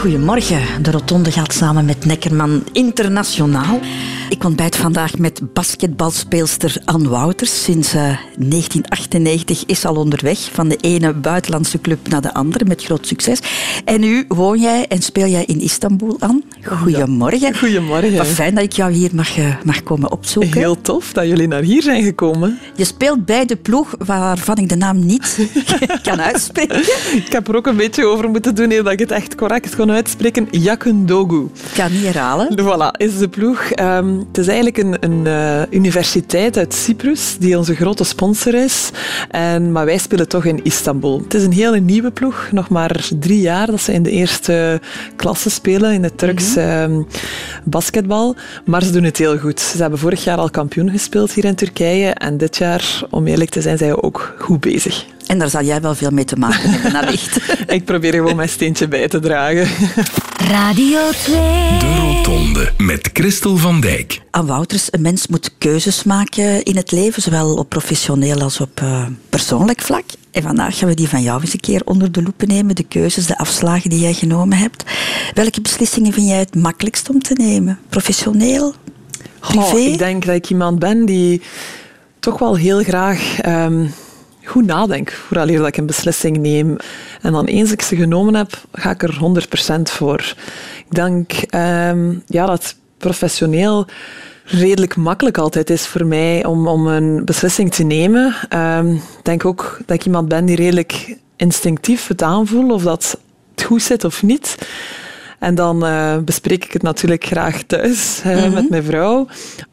Goedemorgen. De Rotonde gaat samen met Neckerman internationaal. Ik ontbijt vandaag met basketbalspeelster Anne Wouters. Sinds 1998 is al onderweg van de ene buitenlandse club naar de andere met groot succes. En nu woon jij en speel jij in Istanbul, Anne. Goedemorgen. Goedemorgen. Wat fijn dat ik jou hier mag, eh, mag komen opzoeken. Heel tof dat jullie naar hier zijn gekomen. Je speelt bij de ploeg waarvan ik de naam niet kan uitspreken. Ik heb er ook een beetje over moeten doen dat ik het echt correct kon uitspreken. Yakundogu. Ik kan niet herhalen. Voilà, is de ploeg. Ehm, het is eigenlijk een, een uh, universiteit uit Cyprus die onze grote sponsor is. En, maar wij spelen toch in Istanbul. Het is een hele nieuwe ploeg. Nog maar drie jaar dat ze in de eerste klasse spelen in het Turks mm -hmm. basketbal. Maar ze doen het heel goed. Ze hebben vorig jaar al kampioen gespeeld hier in Turkije. En dit jaar, om eerlijk te zijn, zijn ze ook goed bezig. En daar zal jij wel veel mee te maken hebben, allicht. Ik probeer gewoon mijn steentje bij te dragen. Radio 2. De Rotonde met Christel van Dijk. Aan Wouters, een mens moet keuzes maken in het leven, zowel op professioneel als op uh, persoonlijk vlak. En vandaag gaan we die van jou eens een keer onder de loep nemen. De keuzes, de afslagen die jij genomen hebt. Welke beslissingen vind jij het makkelijkst om te nemen? Professioneel? Privé? Oh, ik denk dat ik iemand ben die toch wel heel graag... Um, goed nadenk vooraleer dat ik een beslissing neem. En dan eens ik ze genomen heb, ga ik er 100% voor. Ik denk um, ja, dat professioneel redelijk makkelijk altijd is voor mij om, om een beslissing te nemen. Um, ik denk ook dat ik iemand ben die redelijk instinctief het aanvoelt of dat het goed zit of niet. En dan uh, bespreek ik het natuurlijk graag thuis uh, mm -hmm. met mijn vrouw.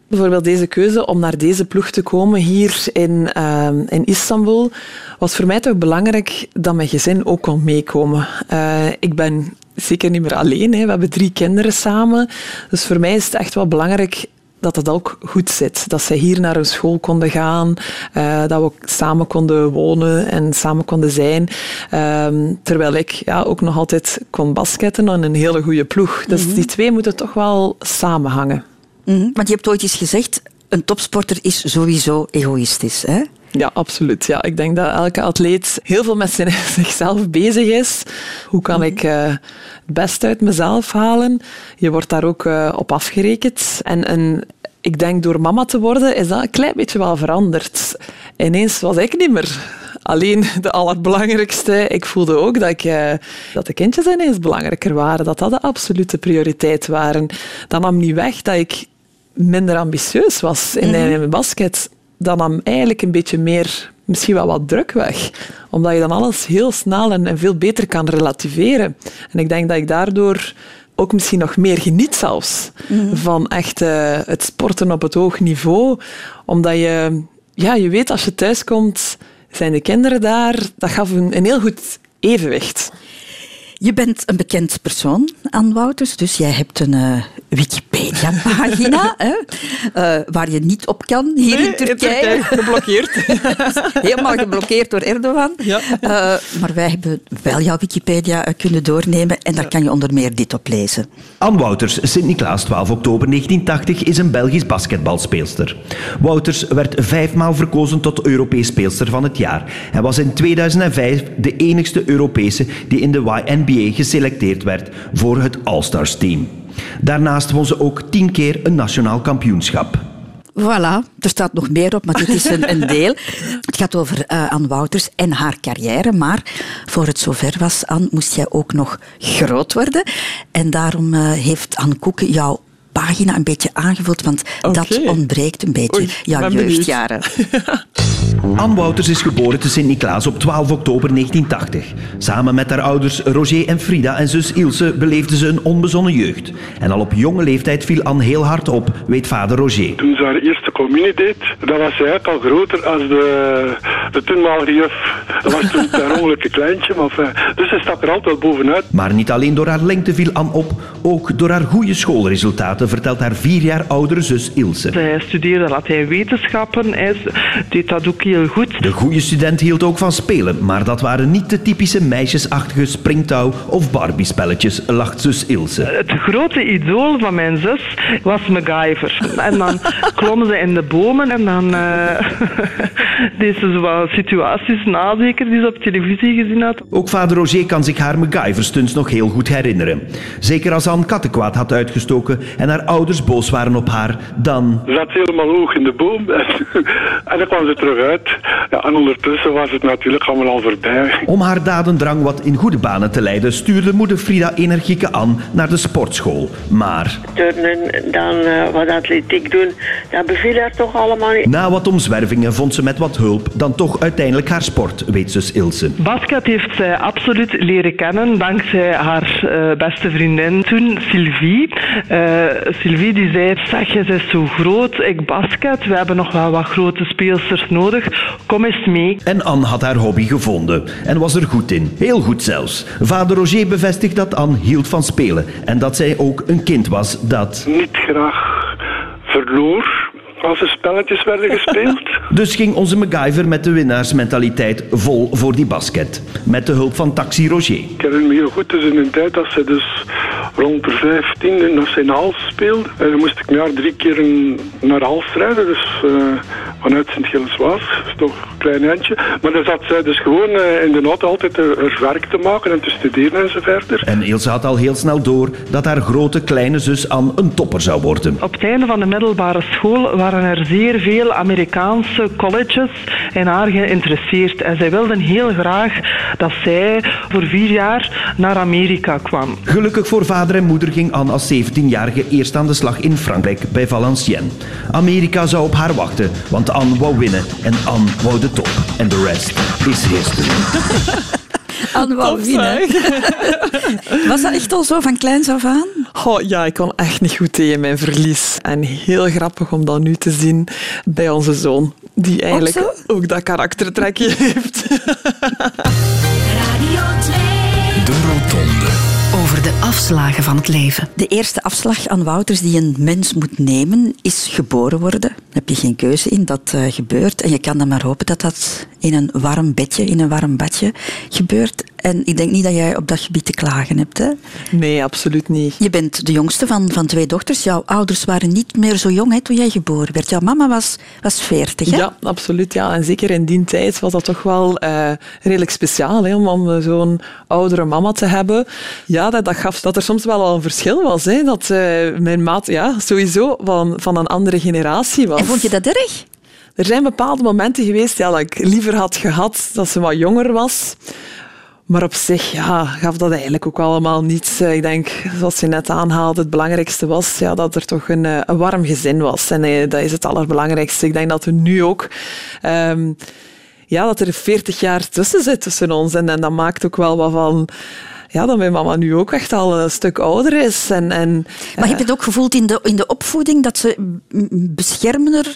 Bijvoorbeeld deze keuze om naar deze ploeg te komen hier in, uh, in Istanbul was voor mij toch belangrijk dat mijn gezin ook kon meekomen. Uh, ik ben zeker niet meer alleen. Hè. We hebben drie kinderen samen. Dus voor mij is het echt wel belangrijk dat het ook goed zit. Dat zij hier naar een school konden gaan, uh, dat we samen konden wonen en samen konden zijn. Uh, terwijl ik ja, ook nog altijd kon basketten en een hele goede ploeg. Dus mm -hmm. die twee moeten toch wel samenhangen. Mm -hmm. Want je hebt ooit eens gezegd, een topsporter is sowieso egoïstisch. Hè? Ja, absoluut. Ja, ik denk dat elke atleet heel veel met zichzelf bezig is. Hoe kan ik uh, het best uit mezelf halen? Je wordt daar ook uh, op afgerekend. En, ik denk door mama te worden is dat een klein beetje wel veranderd. Ineens was ik niet meer alleen de allerbelangrijkste. Ik voelde ook dat, ik, uh, dat de kindjes ineens belangrijker waren. Dat dat de absolute prioriteit waren. Dat nam niet weg dat ik minder ambitieus was in, mm -hmm. in mijn basket dan nam eigenlijk een beetje meer, misschien wel wat druk weg. Omdat je dan alles heel snel en, en veel beter kan relativeren. En ik denk dat ik daardoor ook misschien nog meer geniet zelfs mm. van echt uh, het sporten op het hoog niveau. Omdat je, ja, je weet als je thuis komt, zijn de kinderen daar. Dat gaf een, een heel goed evenwicht. Je bent een bekend persoon aan Wouters, dus jij hebt een uh, Wikipedia-pagina uh, waar je niet op kan hier nee, in Turkije. In Turkije geblokkeerd. Helemaal geblokkeerd door Erdogan. Ja. Uh, maar wij hebben wel jouw Wikipedia kunnen doornemen en daar ja. kan je onder meer dit op lezen. Anne Wouters, Sint-Niklaas, 12 oktober 1980, is een Belgisch basketbalspeelster. Wouters werd vijfmaal verkozen tot Europees speelster van het jaar en was in 2005 de enigste Europese die in de YNBA NBA geselecteerd werd voor het All-Stars team. Daarnaast won ze ook tien keer een nationaal kampioenschap. Voilà, er staat nog meer op, maar dit is een, een deel. Het gaat over uh, Anne Wouters en haar carrière, maar voor het zover was, Anne, moest jij ook nog groot worden. En daarom uh, heeft Anne Koeken jou pagina een beetje aangevuld, want okay. dat ontbreekt een beetje. Oei, jouw jeugdjaren. Anne Wouters is geboren te Sint-Niklaas op 12 oktober 1980. Samen met haar ouders Roger en Frida en zus Ilse beleefde ze een onbezonnen jeugd. En al op jonge leeftijd viel Anne heel hard op, weet vader Roger. Toen ze haar eerste communie deed, dat was ze eigenlijk al groter als de, de toenmalige juf. Dat was toen een ongelukkige kleintje, maar dus ze stak er altijd bovenuit. Maar niet alleen door haar lengte viel Anne op, ook door haar goede schoolresultaten, vertelt haar vier jaar oudere zus Ilse. Hij studeerde Latijnwetenschappen, hij deed dat ook heel goed. De goede student hield ook van spelen, maar dat waren niet de typische meisjesachtige springtouw- of Barbie-spelletjes, lacht zus Ilse. Het grote idool van mijn zus was MacGyver. En dan klommen ze in de bomen en dan uh, deed ze zo wat situaties na, zeker, die ze op televisie gezien had. Ook vader Roger kan zich haar MacGyver-stunts nog heel goed herinneren. Zeker als Anne kattenkwaad had uitgestoken en haar ouders boos waren op haar, dan... Ze zat helemaal hoog in de boom en dan kwam ze terug uit. Ja, en ondertussen was het natuurlijk allemaal al voorbij. Om haar dadendrang wat in goede banen te leiden, stuurde moeder Frida energieke Anne naar de sportschool. Maar... Turnen, dan uh, wat atletiek doen, dat beviel haar toch allemaal niet. Na wat omzwervingen vond ze met wat hulp dan toch uiteindelijk haar sport, weet zus Ilse. Basket heeft zij absoluut leren kennen dankzij haar uh, beste vriendin toen, Sylvie. Uh, Sylvie die zei, zeg, je bent zo groot, ik basket, we hebben nog wel wat grote speelsters nodig, kom eens mee. En Anne had haar hobby gevonden en was er goed in, heel goed zelfs. Vader Roger bevestigt dat Anne hield van spelen en dat zij ook een kind was dat... Niet graag verloor als er spelletjes werden gespeeld. Dus ging onze MacGyver met de winnaarsmentaliteit vol voor die basket. Met de hulp van Taxi Roger. Ik herinner me heel goed, dus in een tijd dat ze dus rond de 15 dat ze in Hals speelde. En dan moest ik naar drie keer naar Hals rijden, dus uh, vanuit Sint-Gilles-Waas. Dat is toch een klein eindje. Maar dan zat zij dus gewoon uh, in de auto altijd haar werk te maken en te studeren en zo verder. En Ilse had al heel snel door dat haar grote kleine zus Anne een topper zou worden. Op het einde van de middelbare school waren er zeer veel Amerikaanse colleges in haar geïnteresseerd. En zij wilden heel graag dat zij voor vier jaar naar Amerika kwam. Gelukkig voor vader en moeder ging Anne als 17-jarige eerst aan de slag in Frankrijk bij Valenciennes. Amerika zou op haar wachten, want Anne wou winnen en Anne wou de top. En de rest is history. Anne wou winnen. Was dat echt al zo van kleins af aan? Oh, ja, ik kon echt niet goed tegen mijn verlies. En heel grappig om dat nu te zien bij onze zoon, die eigenlijk ook, ook dat karaktertrekje heeft. Radio 2. De Rotonde. Over de afslagen van het leven. De eerste afslag aan Wouters die een mens moet nemen is geboren worden. Daar heb je geen keuze in, dat uh, gebeurt. En je kan dan maar hopen dat dat in een warm bedje, in een warm badje gebeurt. En ik denk niet dat jij op dat gebied te klagen hebt. Hè? Nee, absoluut niet. Je bent de jongste van, van twee dochters. Jouw ouders waren niet meer zo jong hè, toen jij geboren werd. Jouw mama was, was 40. Hè? Ja, absoluut. Ja. En zeker in die tijd was dat toch wel uh, redelijk speciaal hè, om, om zo'n oudere mama te hebben. Ja, dat, dat gaf dat er soms wel al een verschil was. Hè. Dat uh, mijn maat ja, sowieso van, van een andere generatie was. En vond je dat erg? Er zijn bepaalde momenten geweest ja, dat ik liever had gehad dat ze wat jonger was. Maar op zich ja, gaf dat eigenlijk ook allemaal niets. Ik denk, zoals je net aanhaalde, het belangrijkste was ja, dat er toch een, een warm gezin was. En eh, dat is het allerbelangrijkste. Ik denk dat we nu ook... Um, ja, dat er 40 jaar tussen zit tussen ons. En, en dat maakt ook wel wat van ja, dat mijn mama nu ook echt al een stuk ouder is. En, en, maar heb je het ook gevoeld in de, in de opvoeding dat ze beschermender,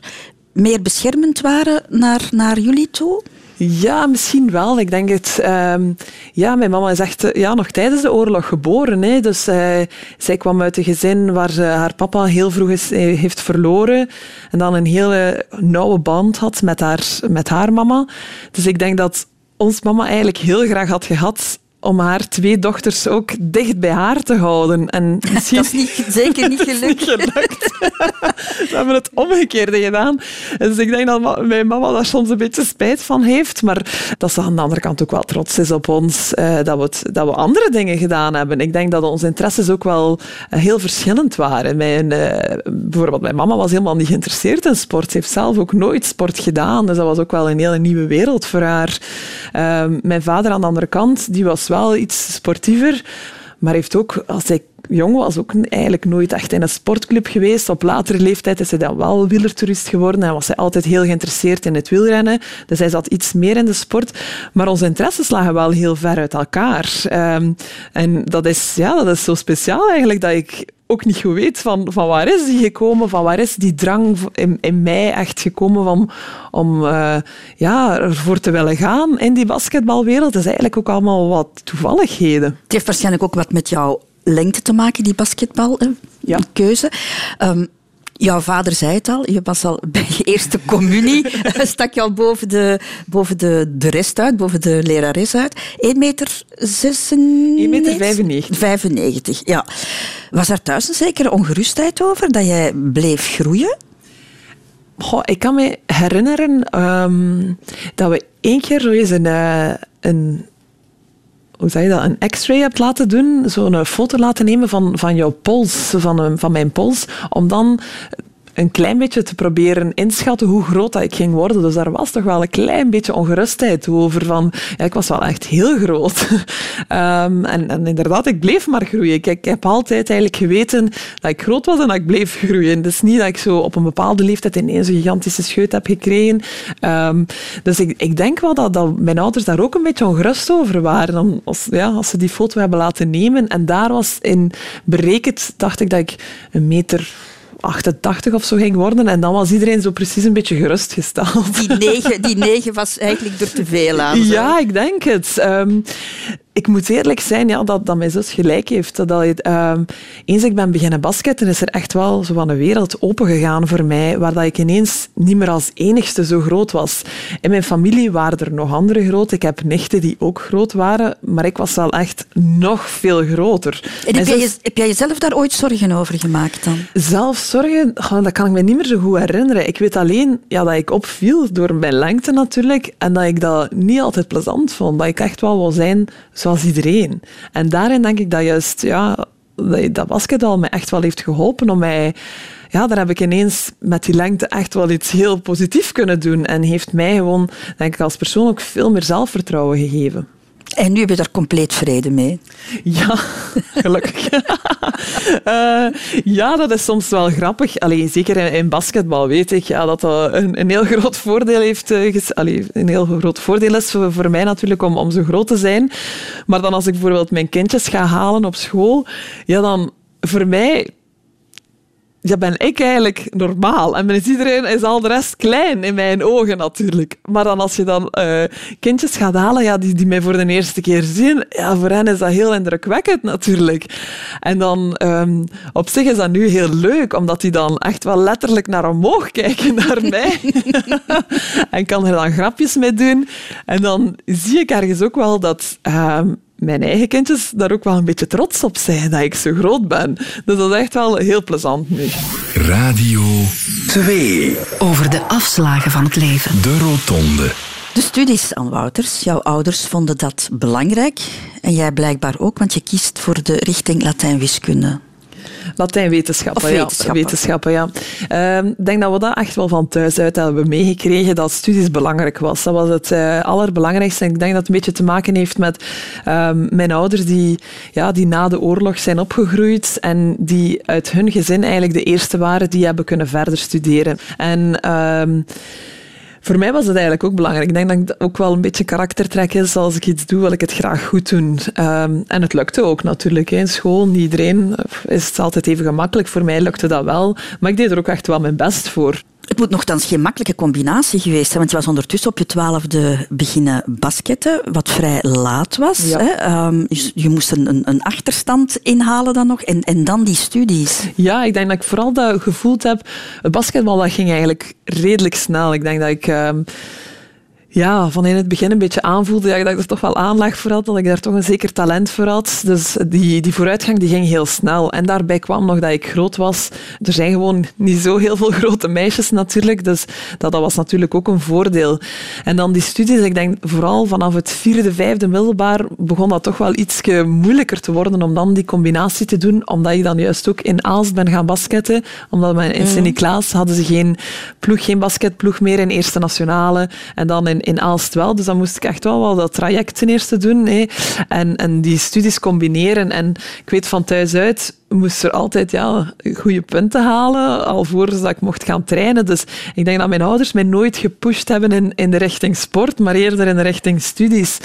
meer beschermend waren naar, naar jullie toe? Ja, misschien wel. Ik denk het. Um, ja, mijn mama is echt ja, nog tijdens de oorlog geboren. Hè. Dus uh, zij kwam uit een gezin waar ze haar papa heel vroeg is, heeft verloren. En dan een hele nauwe band had met haar, met haar mama. Dus ik denk dat ons mama eigenlijk heel graag had gehad om haar twee dochters ook dicht bij haar te houden. En misschien... Dat is niet, zeker niet gelukt. niet gelukt. Ze hebben het omgekeerde gedaan. Dus ik denk dat mijn mama daar soms een beetje spijt van heeft, maar dat ze aan de andere kant ook wel trots is op ons, uh, dat, we het, dat we andere dingen gedaan hebben. Ik denk dat onze interesses ook wel uh, heel verschillend waren. Mijn, uh, bijvoorbeeld mijn mama was helemaal niet geïnteresseerd in sport. Ze heeft zelf ook nooit sport gedaan, dus dat was ook wel een hele nieuwe wereld voor haar. Ehm, mijn vader aan de andere kant, die was wel iets sportiever, maar heeft ook, als hij jong was, ook eigenlijk nooit echt in een sportclub geweest. Op latere leeftijd is hij dan wel wielertoerist geworden en was hij altijd heel geïnteresseerd in het wielrennen. Dus hij zat iets meer in de sport. Maar onze interesses lagen wel heel ver uit elkaar. Um, en dat is, ja, dat is zo speciaal eigenlijk, dat ik ook niet goed weet van, van waar is die gekomen, van waar is die drang in, in mij echt gekomen om, om uh, ja, ervoor te willen gaan in die basketbalwereld. Dat is eigenlijk ook allemaal wat toevalligheden. Het heeft waarschijnlijk ook wat met jouw lengte te maken, die basketbal, ja. Um, Jouw vader zei het al, je was al bij je eerste communie, stak je al boven de, boven de, de rest uit, boven de lerares uit. 1 meter 96? 1 meter 95. 95, ja. Was er thuis een zekere ongerustheid over, dat jij bleef groeien? Goh, ik kan me herinneren ehm, dat we één keer zo eens een, eh, een hoe zeg je dat, een x-ray hebt laten doen, zo'n foto laten nemen van, van jouw pols, van, van mijn pols, om dan een klein beetje te proberen inschatten hoe groot dat ik ging worden. Dus daar was toch wel een klein beetje ongerustheid over. Van, ja, ik was wel echt heel groot. um, en, inderdaad, ik bleef maar groeien. Ik, ik, heb altijd eigenlijk geweten dat ik groot was en dat ik bleef groeien. Dus niet dat ik zo op een bepaalde leeftijd ineens een gigantische scheut heb gekregen. Um, dus ik, ik denk wel dat, dat mijn ouders daar ook een beetje ongerust over waren. Ja, als ze die foto hebben laten nemen. En daar was in berekend, dacht ik dat ik een meter 88 of zo ging worden. En dan was iedereen zo precies een beetje gerustgesteld. Die negen, die negen was eigenlijk er te veel aan. Zo. Ja, ik denk het. Um, ik moet eerlijk zijn ja, dat, dat mijn zus gelijk heeft. Dat, uh, eens ik ben beginnen basketten, is er echt wel zo van een wereld opengegaan voor mij, waar dat ik ineens niet meer als enigste zo groot was. In mijn familie waren er nog andere groot. Ik heb nichten die ook groot waren, maar ik was wel echt nog veel groter. En heb, jij, heb jij jezelf daar ooit zorgen over gemaakt dan? Zelf zorgen? dat kan ik me niet meer zo goed herinneren. Ik weet alleen ja, dat ik opviel door mijn lengte natuurlijk, en dat ik dat niet altijd plezant vond. Dat ik echt wel wil zijn zoals iedereen. En daarin denk ik dat juist, ja, dat basketbal me echt wel heeft geholpen om mij ja, daar heb ik ineens met die lengte echt wel iets heel positiefs kunnen doen. En heeft mij gewoon, denk ik, als persoon ook veel meer zelfvertrouwen gegeven. En nu heb je daar compleet vrede mee? Ja, gelukkig. uh, ja, dat is soms wel grappig. Allee, zeker in, basketbal weet ik ja, dat dat een, een heel groot voordeel heeft. Uh, allee, een heel groot voordeel is voor, voor mij natuurlijk om, om zo groot te zijn. Maar dan als ik bijvoorbeeld mijn kindjes ga halen op school, ja, dan voor mij ja, ben ik eigenlijk normaal. En is iedereen is al de rest klein in mijn ogen natuurlijk. Maar dan als je dan uh, kindjes gaat halen ja, die, die mij voor de eerste keer zien, ja, voor hen is dat heel indrukwekkend natuurlijk. En dan um, op zich is dat nu heel leuk, omdat die dan echt wel letterlijk naar omhoog kijken naar mij. en kan er dan grapjes mee doen. En dan zie ik ergens ook wel dat... Um, mijn eigen kindjes daar ook wel een beetje trots op zijn dat ik zo groot ben. Dus dat is echt wel heel plezant nu. Radio 2. Over de afslagen van het leven. De Rotonde. De studies aan Wouters, jouw ouders vonden dat belangrijk. En jij blijkbaar ook, want je kiest voor de richting Latijn-wiskunde. Latijnwetenschappen, ja. Wetenschappen, ja. Ehm, ik denk dat we dat echt wel van thuis uit hebben meegekregen, dat studies belangrijk was. Dat was het uh, allerbelangrijkste. En ik denk dat het een beetje te maken heeft met um, mijn ouders die, ja, die na de oorlog zijn opgegroeid en die uit hun gezin eigenlijk de eerste waren die hebben kunnen verder studeren. En... Voor mij was het eigenlijk ook belangrijk. Ik denk dat het ook wel een beetje karaktertrek is. Als ik iets doe, wil ik het graag goed doen. Um, en het lukte ook natuurlijk. In school, niet iedereen is het altijd even gemakkelijk. Voor mij lukte dat wel. Maar ik deed er ook echt wel mijn best voor. Het moet nogthans geen makkelijke combinatie geweest zijn, want je was ondertussen op je twaalfde beginnen basketten, wat vrij laat was. Ja. Hè? Um, je, je, moest een, een, achterstand inhalen dan nog, en, en dan die studies. Ja, ik denk dat ik vooral dat gevoeld heb. Het basketbal dat ging eigenlijk redelijk snel. Ik denk dat ik... Um, ja, van in het begin een beetje aanvoelde dat ik er toch wel aanleg voor had, dat ik daar toch een zeker talent voor had. Dus die, die vooruitgang die ging heel snel. En daarbij kwam nog dat ik groot was. Er zijn gewoon niet zo heel veel grote meisjes natuurlijk, dus dat, dat was natuurlijk ook een voordeel. En dan die studies, ik denk vooral vanaf het vierde, vijfde middelbaar begon dat toch wel iets moeilijker te worden om dan die combinatie te doen, omdat ik dan juist ook in Aalst ben gaan basketten. Omdat we in Sint-Niklaas hadden ze geen ploeg, geen basketploeg meer in Eerste Nationale. En dan in in Aalst wel. Dus dan moest ik echt wel, wel dat traject ten eerste doen. Hè. En, en die studies combineren. En ik weet van thuis uit moest er altijd ja, goede punten halen, alvorens dat ik mocht gaan trainen. Dus ik denk dat mijn ouders mij nooit gepusht hebben in, in de richting sport, maar eerder in de richting studies.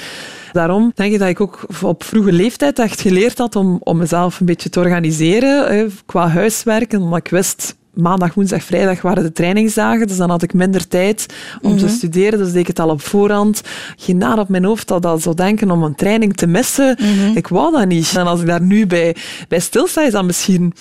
Daarom denk ik dat ik ook op vroege leeftijd echt geleerd had om, om mezelf een beetje te organiseren qua huiswerken, omdat ik wist maandag, woensdag, vrijdag waren de trainingsdagen, dus dan had ik minder tijd om mm -hmm. te studeren, dus deed ik het al op voorhand. Geen naar op mijn hoofd dat dat zou denken om een training te missen. Mm -hmm. Ik wou dat niet. En als ik daar nu bij, bij stilsta, is dat misschien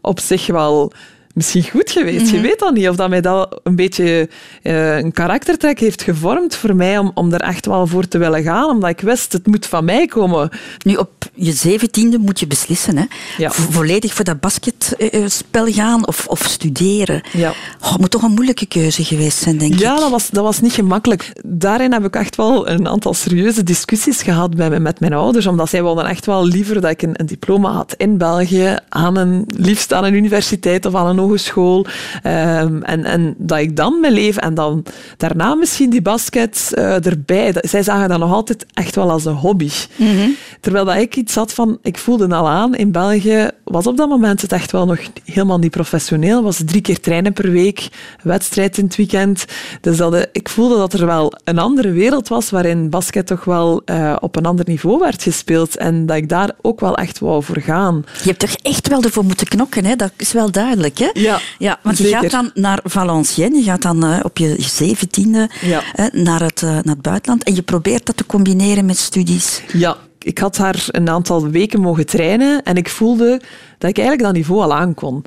op zich wel misschien goed geweest. Je mhm. weet dat niet. Of dat mij dat een beetje uh, een karaktertrek heeft gevormd voor mij om, om er echt wel voor te willen gaan. Omdat ik wist, het moet van mij komen. Nu, op je zeventiende moet je beslissen. Hè? Ja. Volledig voor dat basketspel gaan of, of studeren. Ja. Oh, het moet toch een moeilijke keuze geweest zijn, denk ik. Ja, dat was, dat was niet gemakkelijk. Daarin heb ik echt wel een aantal serieuze discussies gehad bij, met mijn ouders. Omdat zij wilden echt wel liever dat ik een, een diploma had in België. Aan een, liefst aan een universiteit of aan een hogeschool. Um, en, en dat ik dan mijn leven en dan daarna misschien die basket uh, erbij. Zij zagen dat nog altijd echt wel als een hobby. Mm Terwijl dat ik iets had van, ik voelde al aan, in België was op dat moment het echt wel nog helemaal niet professioneel. was drie keer trainen per week, wedstrijd in het weekend. Dus dat, ik voelde dat er wel een andere wereld was waarin basket toch wel uh, op een ander niveau werd gespeeld. En dat ik daar ook wel echt wou voor gaan. Je hebt er echt wel ervoor moeten knokken, hè? dat is wel duidelijk. Hè? Ja, ja want je gaat dan naar Valenciennes, je gaat dan uh, op je zeventiende ja. naar, het, uh, naar het buitenland en je probeert dat te combineren met studies. Ja, ik had haar een aantal weken mogen trainen en ik voelde dat ik eigenlijk dat niveau al aankon.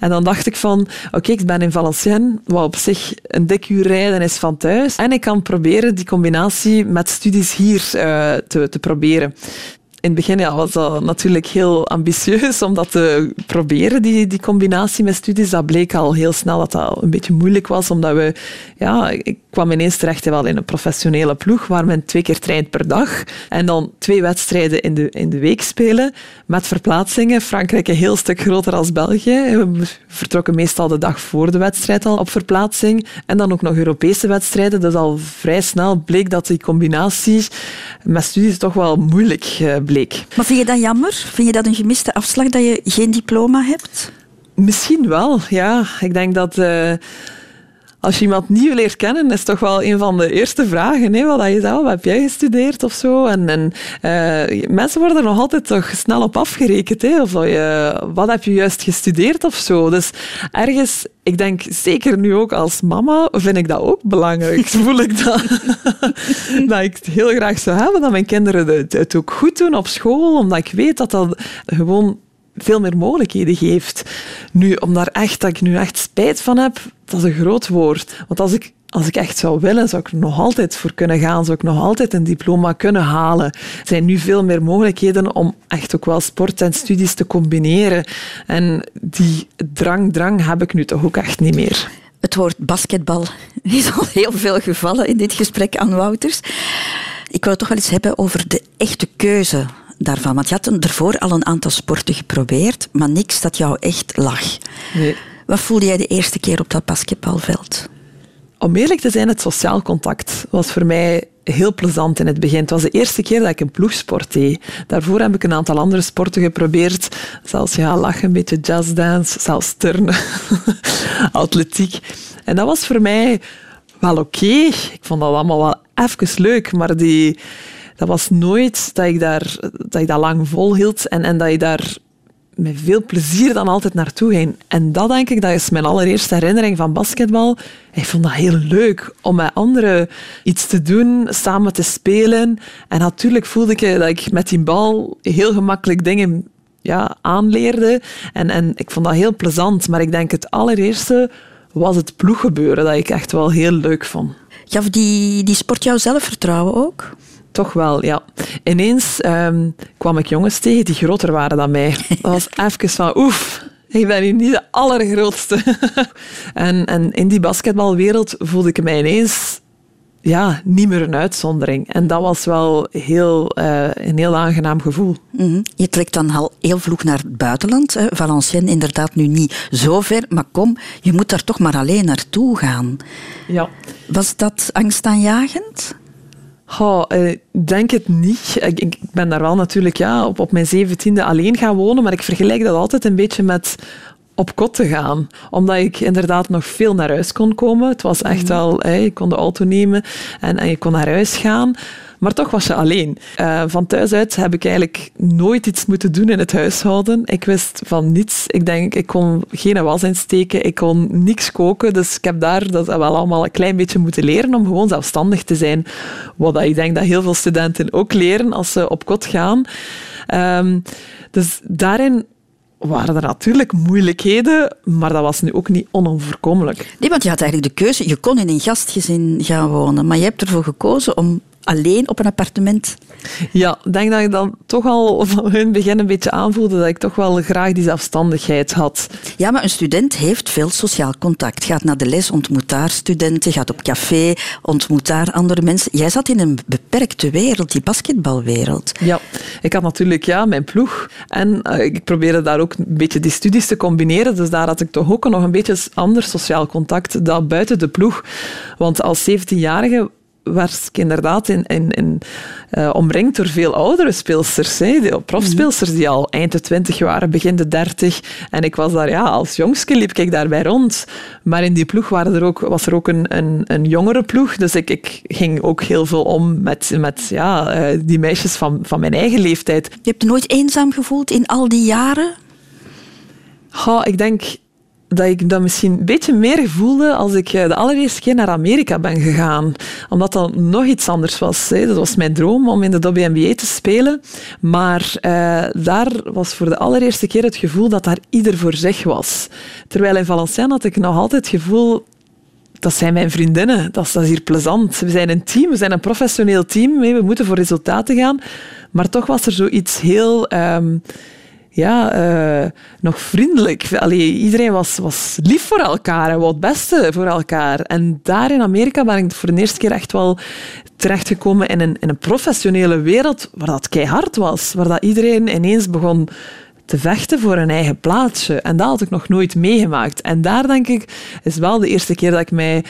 En dan dacht ik van, oké, ik ben in Valenciennes, wat op zich een dik uur rijden is van thuis. En ik kan proberen die combinatie met studies hier uh, te, te proberen in het begin ja, was dat natuurlijk heel ambitieus om dat te proberen, die, die combinatie met studies. Dat bleek al heel snel dat dat een beetje moeilijk was, omdat we... Ja, ik kwam ineens terecht wel in een professionele ploeg waar men twee keer traint per dag en dan twee wedstrijden in de, in de week spelen met verplaatsingen. Frankrijk een heel stuk groter als België. We vertrokken meestal de dag voor de wedstrijd al op verplaatsing. En dan ook nog Europese wedstrijden. Dus al vrij snel bleek dat die combinatie met studies toch wel moeilijk eh, bleek. Maar vind je dat jammer? Vind je dat een gemiste afslag dat je geen diploma hebt? Misschien wel, ja. Ik denk dat... Uh, als je iemand nieuw leert kennen, is toch wel een van de eerste vragen. Hè? Wat je zelf, heb jij gestudeerd of zo? En, en uh, mensen worden er nog altijd toch snel op afgerekend. Hè? Of je, wat heb je juist gestudeerd of zo? Dus ergens, ik denk zeker nu ook als mama, vind ik dat ook belangrijk. Voel ik dat, dat ik het heel graag zou hebben dat mijn kinderen het, het ook goed doen op school, omdat ik weet dat dat gewoon veel meer mogelijkheden geeft. Nu, om daar echt, dat ik nu echt spijt van heb, dat is een groot woord. Want als ik, als ik echt zou willen, zou ik er nog altijd voor kunnen gaan. Zou ik nog altijd een diploma kunnen halen. Er zijn nu veel meer mogelijkheden om echt ook wel sport en studies te combineren. En die drang, drang heb ik nu toch ook echt niet meer. Het woord basketbal is al heel veel gevallen in dit gesprek aan Wouters. Ik wil toch wel eens hebben over de echte keuze daarvan. Want je had ervoor al een aantal sporten geprobeerd, maar niks dat jou echt lag. Nee. Wat voelde jij de eerste keer op dat basketbalveld? Om eerlijk te zijn, het sociaal contact was voor mij heel plezant in het begin. Het was de eerste keer dat ik een ploegsport deed. Daarvoor heb ik een aantal andere sporten geprobeerd. Zelfs ja, lachen, een beetje jazzdance, zelfs turnen, atletiek. En dat was voor mij wel oké. Ik vond dat allemaal wel even leuk, maar die, dat was nooit dat ik, daar, dat ik dat lang volhield en, en dat je daar met veel plezier dan altijd naartoe ging. En dat denk ik, dat is mijn allereerste herinnering van basketbal. Ik vond dat heel leuk om met anderen iets te doen, samen te spelen. En natuurlijk voelde ik dat ik met die bal heel gemakkelijk dingen ja, aanleerde. En, en ik vond dat heel plezant. Maar ik denk het allereerste was het ploeggebeuren dat ik echt wel heel leuk vond. Gaf die, die sport jou zelfvertrouwen ook? Toch wel, ja. Ineens um, kwam ik jongens tegen die groter waren dan mij. Dat was even van, oef, ik ben hier niet de allergrootste. en, en in die basketbalwereld voelde ik mij ineens ja, niet meer een uitzondering. En dat was wel heel, uh, een heel aangenaam gevoel. Mm Je trekt dan al heel vroeg naar het buitenland. Hè. Valenciennes inderdaad nu niet zo ver, maar kom, je moet daar toch maar alleen naartoe gaan. Ja. Was dat angstaanjagend? Oh, ik denk het niet. Ik, ben daar wel natuurlijk ja, op, op mijn zeventiende alleen gaan wonen, maar ik vergelijk dat altijd een beetje met op kot te gaan. Omdat ik inderdaad nog veel naar huis kon komen. Het was echt mhm. wel, ik kon de auto nemen en, en je kon naar huis gaan. Maar toch was je alleen. Uh, van thuis uit heb ik eigenlijk nooit iets moeten doen in het huishouden. Ik wist van niets. Ik denk, ik kon geen was insteken, ik kon niks koken. Dus ik heb daar dat wel allemaal een klein beetje moeten leren om gewoon zelfstandig te zijn. Wat ik denk dat heel veel studenten ook leren als ze op kot gaan. Um, dus daarin waren er natuurlijk moeilijkheden, maar dat was nu ook niet onoverkomelijk. Nee, want je had eigenlijk de keuze. Je kon in een gastgezin gaan wonen, maar je hebt ervoor gekozen om alleen op een appartement? Ja, ik denk dat ik dan toch al van hun begin een beetje aanvoelde dat ik toch wel graag die zelfstandigheid had. Ja, maar een student heeft veel sociaal contact. Gaat naar de les, ontmoet daar studenten, gaat op café, ontmoet daar andere mensen. Jij zat in een beperkte wereld, die basketbalwereld. Ja, ik had natuurlijk ja, mijn ploeg en uh, ik probeerde daar ook een beetje die studies te combineren. Dus daar had ik toch ook nog een beetje ander sociaal contact dan buiten de ploeg. Want als 17-jarige was ik inderdaad in, in, in uh, omringd door veel oudere speelsters. Hè, profspeelsters die al eind de twintig waren, begin de dertig. En ik was daar, ja, als jongske liep ik daarbij rond. Maar in die ploeg waren er ook, was er ook een, een, een jongere ploeg. Dus ik, ik ging ook heel veel om met, met ja, uh, die meisjes van, van mijn eigen leeftijd. Je hebt je nooit eenzaam gevoeld in al die jaren? Ik denk dat ik dat misschien een beetje meer voelde als ik eh, de allereerste keer naar Amerika ben gegaan. Omdat dat nog iets anders was. Dat was mijn droom om in de WNBA te spelen. Maar uh, daar was voor de allereerste keer het gevoel dat daar ieder voor zich was. Terwijl in Valenciennes had ik nog altijd het gevoel dat zijn mijn vriendinnen. Dat is, dat hier plezant. We zijn een team, we zijn een professioneel team. We moeten voor resultaten gaan. Maar toch was er zoiets heel... Um, ja, uh, nog vriendelijk. Allee, iedereen was, was lief voor elkaar en wou het beste voor elkaar. En daar in Amerika ben ik voor de eerste keer echt wel terechtgekomen in een, in een professionele wereld waar dat keihard was. Waar dat iedereen ineens begon te vechten voor een eigen plaatsje. En dat had ik nog nooit meegemaakt. En daar denk ik, is wel de eerste keer dat ik mij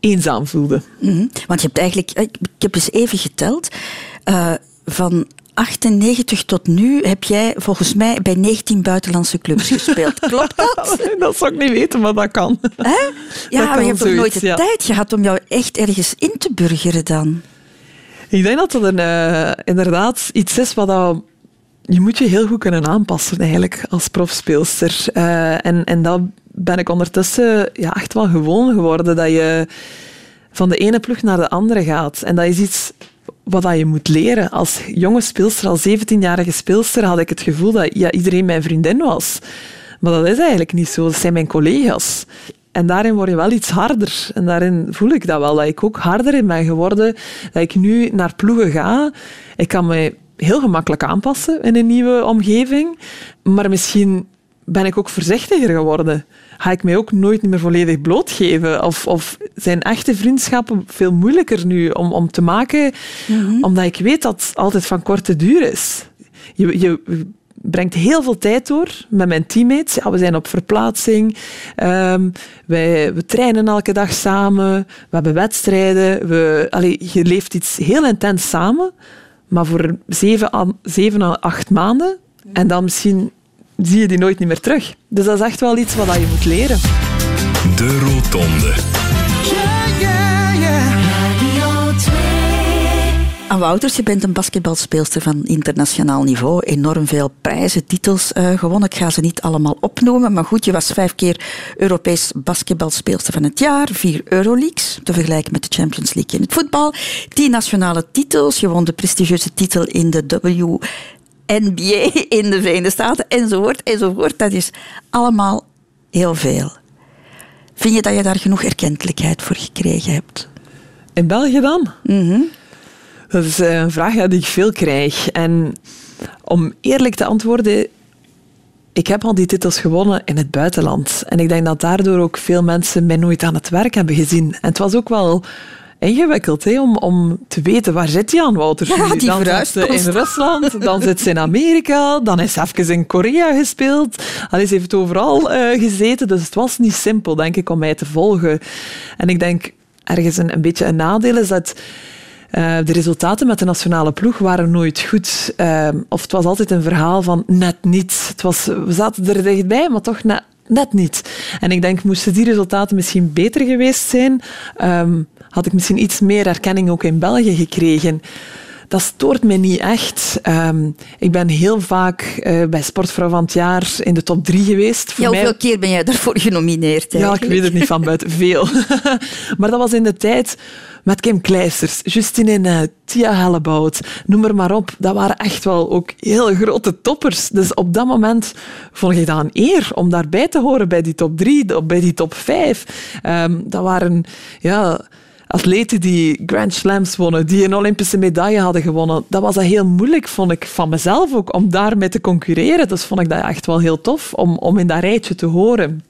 eenzaam voelde. -hmm. Want je hebt eigenlijk, ik heb eens even geteld, uh, van 98 tot nu heb jij volgens mij bij 19 buitenlandse clubs gespeeld. Klopt dat? dat zou ik niet weten, maar dat kan. Hè? Ja, dat maar je hebt toch nooit de ja. tijd gehad om jou echt ergens in te burgeren dan? Ik denk dat dat een, uh, inderdaad iets is wat dat, je moet je heel goed kunnen aanpassen eigenlijk als profspeelster. Uh, en, en dat ben ik ondertussen ja, echt wel gewoon geworden, dat je van de ene ploeg naar de andere gaat. En dat is iets wat dat je moet leren. Als jonge speelster, als 17-jarige speelster, had ik het gevoel dat ja, iedereen mijn vriendin was. Maar dat is eigenlijk niet zo. Dat zijn mijn collega's. En daarin word je wel iets harder. En daarin voel ik dat wel, dat ik ook harder in ben geworden. Dat ik nu naar ploegen ga. Ik kan me heel gemakkelijk aanpassen in een nieuwe omgeving. Maar misschien ben ik ook voorzichtiger geworden ga ik mij ook nooit meer volledig blootgeven? Of, of zijn echte vriendschappen veel moeilijker nu om, om te maken, mm-hmm. omdat ik weet dat het altijd van korte duur is. Je, je brengt heel veel tijd door met mijn teammates. Ja, we zijn op verplaatsing. Um, wij, we trainen elke dag samen. We hebben wedstrijden. We, allee, je leeft iets heel intens samen. Maar voor zeven à, zeven à acht maanden. En dan misschien zie je die nooit meer terug. Dus dat is echt wel iets wat je moet leren. De Rotonde. Aan Wouters, je bent een basketbalspeelster van internationaal niveau. Enorm veel prijzen, titels uh, gewonnen. Ik ga ze niet allemaal opnoemen. Maar goed, je was vijf keer Europees basketbalspeelster van het jaar. Vier Euroleagues, te vergelijken met de Champions League in het voetbal. Tien nationale titels. Je won de prestigieuze titel in de W NBA in de Verenigde Staten, enzovoort, enzovoort. Dat is allemaal heel veel. Vind je dat je daar genoeg erkentelijkheid voor gekregen hebt? In België dan? Mm Dat is eh, een vraag die ik veel krijg. En om eerlijk te antwoorden, ik heb al die titels gewonnen in het buitenland. En ik denk dat daardoor ook veel mensen mij nooit aan het werk hebben gezien. En het was ook wel ingewikkeld hè, om, om te weten waar zit Jan Wouters ja, die Dan zit ze in Rusland, dan zit ze in Amerika, dan is ze even in Korea gespeeld. Dan is ze heeft overal uh, gezeten, dus het was niet simpel, denk ik, om mij te volgen. En ik denk, ergens een, een beetje een nadeel is dat uh, de resultaten met de nationale ploeg waren nooit goed. Uh, of het was altijd een verhaal van net niet. Het was, we zaten er dichtbij, maar toch net, net niet. En ik denk, moesten die resultaten misschien beter geweest zijn, um, had ik misschien iets meer erkenning ook in België gekregen. Dat stoort me niet echt. Ehm, ik ben heel vaak uh, bij Sportvrouw van het jaar in de top drie geweest. Voor ja, hoeveel mij... keer ben jij daarvoor genomineerd? Eigenlijk? Ja, ik weet het niet van buiten. Veel. maar dat was in de tijd met Kim Kleisters, Justine Net, Tia Hellebout, noem er maar op. Dat waren echt wel ook heel grote toppers. Dus op dat moment vond ik dat een eer om daarbij te horen bij die top drie, bij die top vijf. Um, dat waren... Ja, atleten die Grand Slams wonnen, die een Olympische medaille hadden gewonnen. Dat was dat heel moeilijk, vond ik, van mezelf ook, om daarmee te concurreren. Dus vond ik dat echt wel heel tof, om, om in dat rijtje te horen.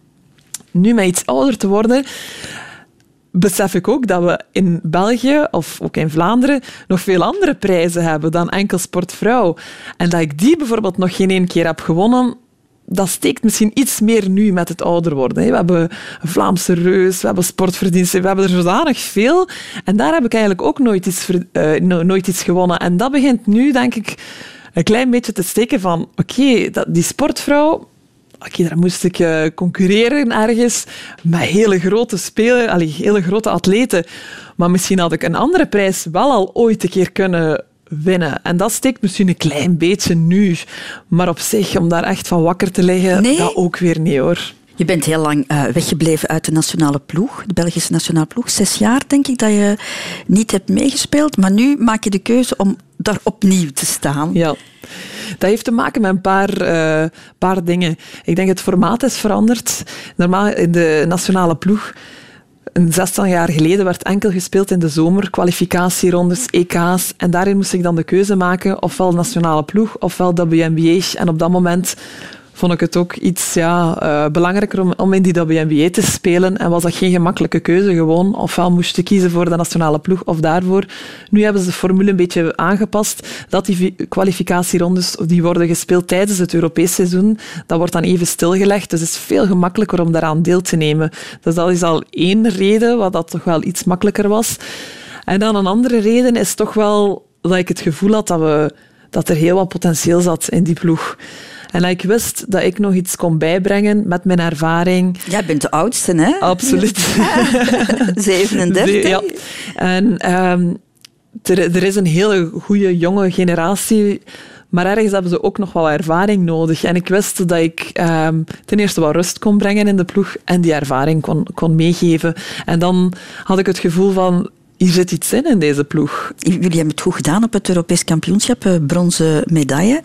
Nu, met iets ouder te worden, besef ik ook dat we in België, of ook in Vlaanderen, nog veel andere prijzen hebben dan enkel sportvrouw. En dat ik die bijvoorbeeld nog geen één keer heb gewonnen, dat steekt misschien iets meer nu met het ouder worden. We hebben een Vlaamse reus, we hebben sportverdiensten, we hebben er zodanig veel. En daar heb ik eigenlijk ook nooit iets, uh, nooit iets gewonnen. En dat begint nu, denk ik, een klein beetje te steken van oké, die sportvrouw, oké, daar moest ik uh, concurreren ergens met hele grote spelers, hele grote atleten. Maar misschien had ik een andere prijs wel al ooit een keer kunnen winnen. En dat steekt misschien een klein beetje nu. Maar op zich, om daar echt van wakker te liggen, nee. dat ook weer niet hoor. Je bent heel lang uh, weggebleven uit de nationale ploeg, de Belgische nationale ploeg. Zes jaar denk ik dat je niet hebt meegespeeld. Maar nu maak je de keuze om daar opnieuw te staan. Ja. Dat heeft te maken met een paar, uh, paar dingen. Ik denk het formaat is veranderd. Normaal in de nationale ploeg een zestal jaar geleden werd enkel gespeeld in de zomer, kwalificatierondes, EK's. En daarin moest ik dan de keuze maken, ofwel nationale ploeg, ofwel WNBA. En op dat moment vond ik het ook iets ja, uh, belangrijker om, om in die WNBA te spelen. En was dat geen gemakkelijke keuze gewoon. Ofwel moest je kiezen voor de nationale ploeg of daarvoor. Nu hebben ze de formule een beetje aangepast. Dat die kwalificatierondes die worden gespeeld tijdens het Europees seizoen, dat wordt dan even stilgelegd. Dus het is veel gemakkelijker om daaraan deel te nemen. Dus dat is al één reden, wat dat toch wel iets makkelijker was. En dan een andere reden is toch wel dat ik het gevoel had dat, we, dat er heel wat potentieel zat in die ploeg. En ik wist dat ik nog iets kon bijbrengen met mijn ervaring. Jij bent de oudste, hè? Absoluut. 37. Ja. En um, er, er is een hele goede jonge generatie maar ergens hebben ze ook nog wel ervaring nodig. En ik wist dat ik um, ten eerste wat rust kon brengen in de ploeg en die ervaring kon, kon meegeven. En dan had ik het gevoel van, hier zit iets in in deze ploeg. Jullie hebben het goed gedaan op het Europees kampioenschap, eh, bronzen medaille.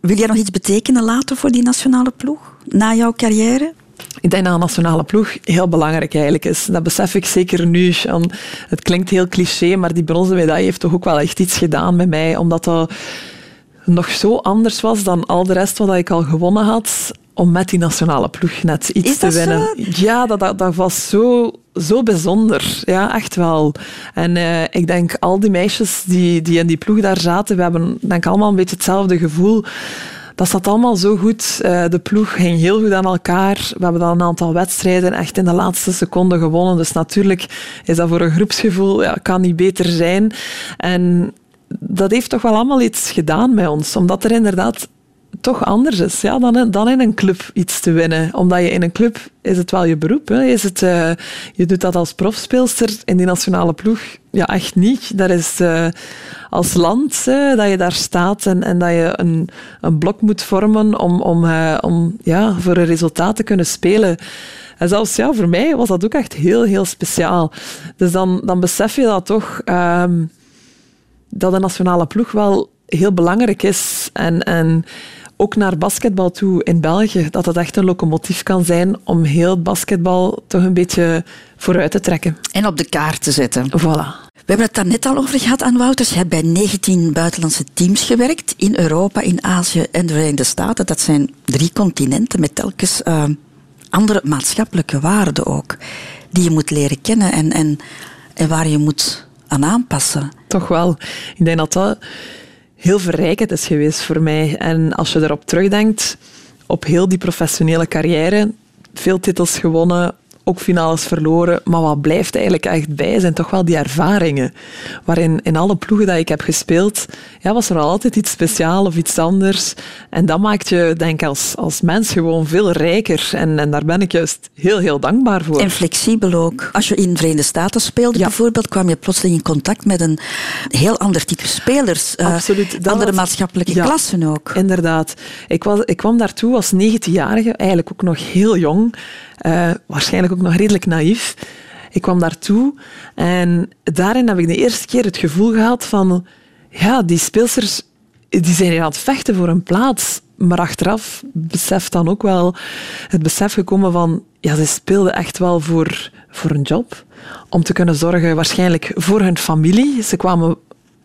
Wil jij nog iets betekenen later voor die nationale ploeg, na jouw carrière? Ik denk dat een nationale ploeg heel belangrijk eigenlijk is. Dat besef ik zeker nu. Het klinkt heel cliché, maar die bronzen medaille heeft toch ook wel echt iets gedaan met mij. Omdat dat nog zo anders was dan al de rest wat ik al gewonnen had om met die nationale ploeg net iets te winnen. Zo? Ja, dat, dat, dat, was zo, zo bijzonder. Ja, echt wel. En uh, ik denk, al die meisjes die, die in die ploeg daar zaten, we hebben denk allemaal een beetje hetzelfde gevoel. Dat zat allemaal zo goed. Uh, de ploeg ging heel goed aan elkaar. We hebben dan een aantal wedstrijden echt in de laatste seconde gewonnen. Dus natuurlijk is dat voor een groepsgevoel, ja, kan niet beter zijn. En dat heeft toch wel allemaal iets gedaan met ons. Omdat er inderdaad toch anders is ja, dan, dan in een club iets te winnen. Omdat je in een club is het wel je beroep. Hè. Is het, uh, je doet dat als profspeelster in die nationale ploeg. Ja, echt niet. Dat is uh, als land dat je daar staat en, en dat je een, een blok moet vormen om, om, om ja, voor een resultaat te kunnen spelen. En zelfs ja, voor mij was dat ook echt heel, heel speciaal. Dus dan, dan besef je dat toch, ehm, dat de nationale ploeg wel heel belangrijk is. En, en ook naar basketbal toe in België, dat het echt een locomotief kan zijn om heel basketbal toch een beetje vooruit te trekken. En op de kaart te zetten. Voilà. We hebben het daar net al over gehad aan Wouters. Je hebt bij 19 buitenlandse teams gewerkt in Europa, in Azië en de Verenigde Staten. Dat zijn drie continenten met telkens uh, andere maatschappelijke waarden ook, die je moet leren kennen en, en, en waar je moet aan aanpassen. Toch wel. Ik denk dat dat heel verrijkend is geweest voor mij. En als je erop terugdenkt, op heel die professionele carrière, veel titels gewonnen, ook finales verloren. Maar wat blijft eigenlijk echt bij, zijn toch wel die ervaringen. Waarin in alle ploegen dat ik heb gespeeld, ja, was er altijd iets speciaals of iets anders. En dat maakt je, denk ik, als, als mens gewoon veel rijker. En, en daar ben ik juist heel, heel dankbaar voor. En flexibel ook. Als je in de Verenigde Staten speelde bijvoorbeeld, kwam je plotseling in contact met een heel ander type spelers. Uh, Absoluut. andere maatschappelijke klassen ook. Inderdaad. Ik, was, ik kwam daartoe als 19-jarige, eigenlijk ook nog heel jong. Uh, waarschijnlijk ook nog redelijk naïef. Ik kwam daartoe en daarin heb ik de eerste keer het gevoel gehad van ja, die speelsters die zijn hier aan het vechten voor een plaats. Maar achteraf beseft dan ook wel het besef gekomen van ja, ze speelden echt wel voor, voor een job. Om te kunnen zorgen waarschijnlijk voor hun familie. Ze kwamen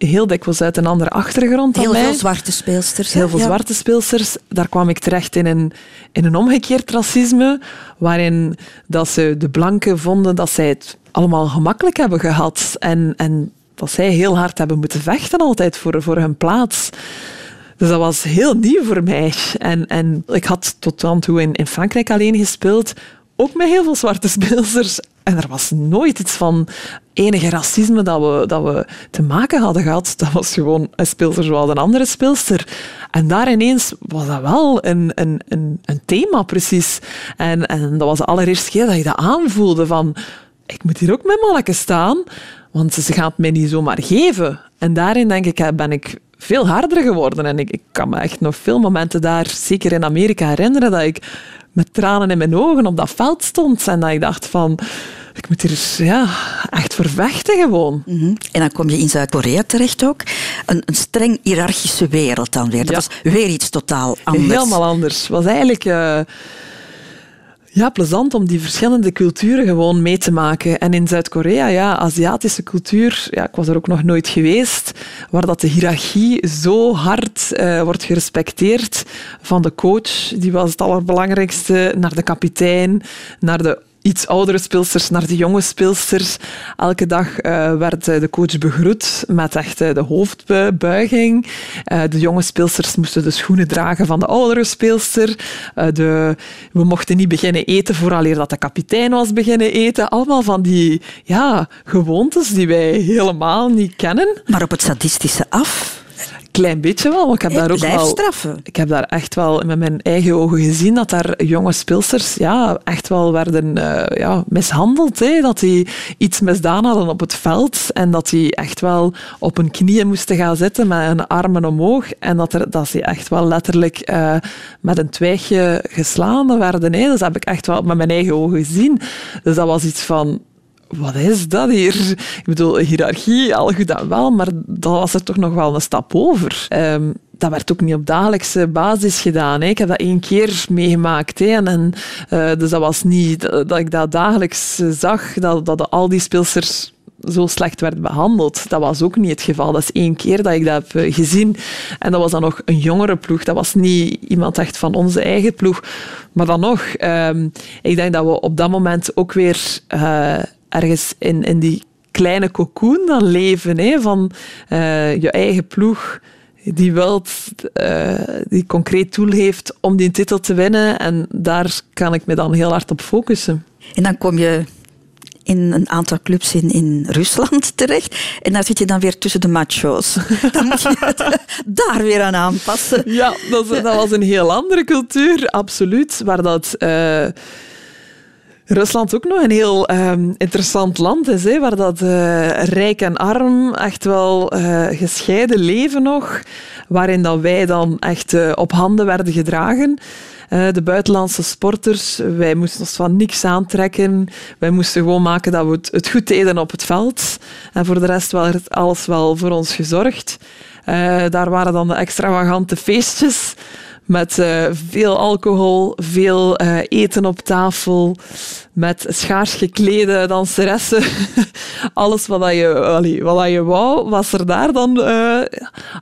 heel dikwijls uit een andere achtergrond dan Heel mij. veel zwarte speelsters. Heel veel zwarte speelsters. Daar kwam ik terecht in een, in een omgekeerd racisme, waarin dat ze de blanken vonden dat zij het allemaal gemakkelijk hebben gehad. En, en dat zij heel hard hebben moeten vechten altijd voor, voor hun plaats. Dus dat was heel nieuw voor mij. En, en ik had tot dan toe in, in Frankrijk alleen gespeeld, ook met heel veel zwarte speelsters. En er was nooit iets van enige racisme dat we, dat we te maken hadden gehad. Dat was gewoon een speelster zoals een andere speelster. En daar ineens was dat wel een, een, een, een thema, precies. En, en dat was de allereerste keer dat je dat aanvoelde van... Ik moet hier ook met manneken staan, want ze gaan het mij niet zomaar geven. En daarin denk ik, ben ik veel harder geworden. En ik, ik kan me echt nog veel momenten daar, zeker in Amerika, herinneren dat ik met tranen in mijn ogen op dat veld stond. En dat ik dacht van, ik moet hier ja, echt vervechten gewoon. Mm -hmm. En dan kom je in Zuid-Korea terecht ook. Een, een, streng hiërarchische wereld dan weer. Dat ja. was weer iets totaal anders. Helemaal anders. Was eigenlijk... Uh, ja, plezant om die verschillende culturen gewoon mee te maken. En in Zuid-Korea, ja, Aziatische cultuur, ja, ik was er ook nog nooit geweest, waar dat de hiërarchie zo hard uh, wordt gerespecteerd. Van de coach, die was het allerbelangrijkste, naar de kapitein, naar de iets oudere speelsters naar de jonge speelsters. Elke dag uh, werd de coach begroet met echt de hoofdbuiging. De jonge speelsters moesten de schoenen dragen van de oudere speelster. De, we mochten niet beginnen eten vooraleer dat de kapitein was beginnen eten. Allemaal van die ja, gewoontes die wij helemaal niet kennen. Maar op het sadistische af? Klein beetje wel, want ik heb daar ook wel... Ik heb daar echt wel met mijn eigen ogen gezien dat daar jonge speelsters ja, echt wel werden uh, ja, mishandeld. Hè? Dat die iets misdaan hadden op het veld en dat die echt wel op hun knieën moesten gaan zitten met hun armen omhoog en dat, er, dat ze echt wel letterlijk uh, met een twijgje geslaan werden. Hè? Dus dat heb ik echt wel met mijn eigen ogen gezien. Dus dat was iets van wat is dat hier? Ik bedoel, hiërarchie, al goed en wel, maar dat was er toch nog wel een stap over. Um, dat werd ook niet op dagelijkse basis gedaan. Hè. Ik heb dat één keer meegemaakt. Hè. En, en uh, dus dat was niet dat ik dat dagelijks zag, dat, dat al die speelsters zo slecht werd behandeld. Dat was ook niet het geval. Dat is één keer dat ik dat heb gezien. En dat was dan nog een jongere ploeg. Dat was niet iemand echt van onze eigen ploeg. Maar dan nog, um, ik denk dat we op dat moment ook weer... Uh, ergens in, in die kleine cocoon dan leven, hè, van uh, je eigen ploeg die wilt, uh, die concreet doel heeft om die titel te winnen. En daar kan ik me dan heel hard op focussen. En dan kom je in een aantal clubs in, in Rusland terecht. En daar zit je dan weer tussen de macho's. Dan moet je het daar weer aan aanpassen. Ja, dat, dat was een heel andere cultuur, absoluut. Waar dat... Uh, Rusland ook nog een heel um, interessant land is, waar dat uh, rijk en arm echt wel uh, gescheiden leven nog, waarin dat wij dan echt uh, op handen werden gedragen. de buitenlandse sporters, wij moesten ons van niks aantrekken. Wij moesten gewoon maken dat we het, het goed deden op het veld. En voor de rest werd alles wel voor ons gezorgd. daar waren dan de extravagante feestjes met uh, veel alcohol, veel uh, eten op tafel, met schaars geklede danseressen. Alles wat, je, wat je wou, was er daar dan uh,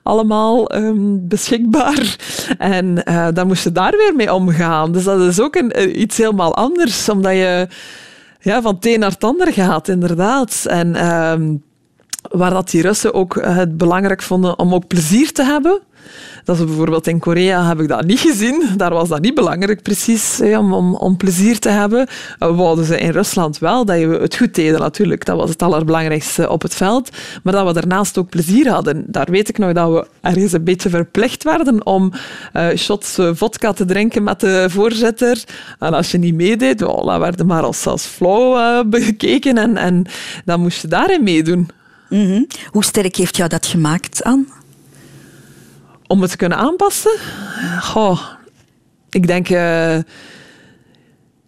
allemaal um, beschikbaar. En dan moest je daar weer mee omgaan. Dus dat is ook een, iets helemaal anders, omdat je ja, van het een naar het ander gaat, inderdaad. En... Um, waar dat die Russen ook het belangrijk vonden om ook plezier te hebben. Dat is bijvoorbeeld in Korea heb ik dat niet gezien. Daar was dat niet belangrijk precies om, om, plezier te hebben. We wouden ze in Rusland wel dat je het goed deden natuurlijk. Dat was het allerbelangrijkste op het veld. Maar dat we daarnaast ook plezier hadden. Daar weet ik nog dat we ergens een beetje verplicht werden om uh, shots uh, vodka te drinken met de voorzitter. En als je niet meedeed, well, dan werden maar als, als flauw bekeken en, en dan moest je daarin meedoen. -hmm. Hoe sterk heeft jou dat gemaakt, Anne? Om het te kunnen aanpassen? Goh, ik denk uh,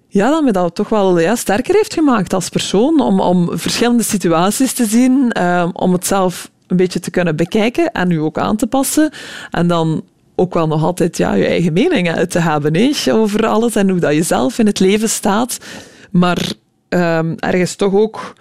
ja, dat me dat toch wel ja, sterker heeft gemaakt als persoon. Om, om verschillende situaties te zien, uh, om het zelf een beetje te kunnen bekijken en nu ook aan te passen. En dan ook wel nog altijd ja, je eigen mening te hebben he, over alles en hoe dat je zelf in het leven staat. Maar um, ergens toch ook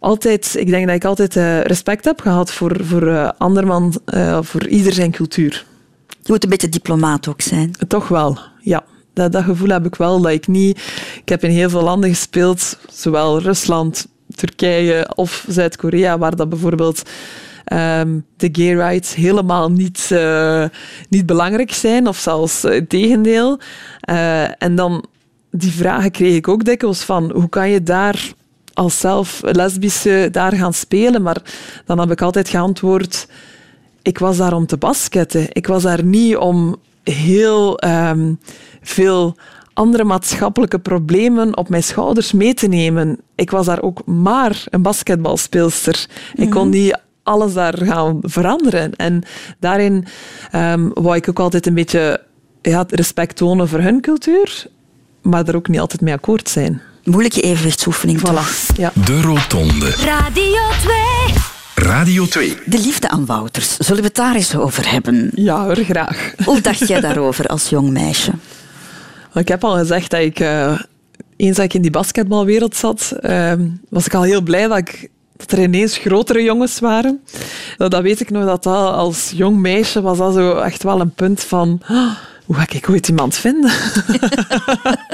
altijd, ik denk dat ik altijd uh, respect heb gehad voor, voor uh, anderman, uh, voor ieder zijn cultuur. Je moet een beetje diplomaat ook zijn. Toch wel, ja. Dat, dat gevoel heb ik wel. Dat ik niet... Ik heb in heel veel landen gespeeld, zowel Rusland, Turkije of Zuid-Korea, waar dat bijvoorbeeld um, de gay rights helemaal niet, niet belangrijk zijn, of zelfs het tegendeel. En dan die vragen kreeg ik ook dikwijls van hoe kan je daar als zelf lesbische daar gaan spelen. Maar dan heb ik altijd geantwoord, ik was daar om te basketten. Ik was daar niet om heel um, veel andere maatschappelijke problemen op mijn schouders mee te nemen. Ik was daar ook maar een basketbalspeelster. Ik kon mhm. niet alles daar gaan veranderen. En daarin um, wou ik ook altijd een beetje ja, respect tonen voor hun cultuur, maar er ook niet altijd mee akkoord zijn moeilijke evenwichtsoefening. Voilà. Ja. De Rotonde. Radio 2. Radio 2. De liefde aan Wouters. Zullen we het daar eens over hebben? Ja hoor, graag. Hoe dacht jij daarover als jong meisje? Ik heb al gezegd dat ik... Uh, eens dat ik in die basketbalwereld zat, uh, was ik al heel blij dat, ik, dat er ineens grotere jongens waren. Dat weet ik nog, dat, dat als jong meisje was dat zo echt wel een punt van... Oh, hoe ga ik ooit iemand vinden?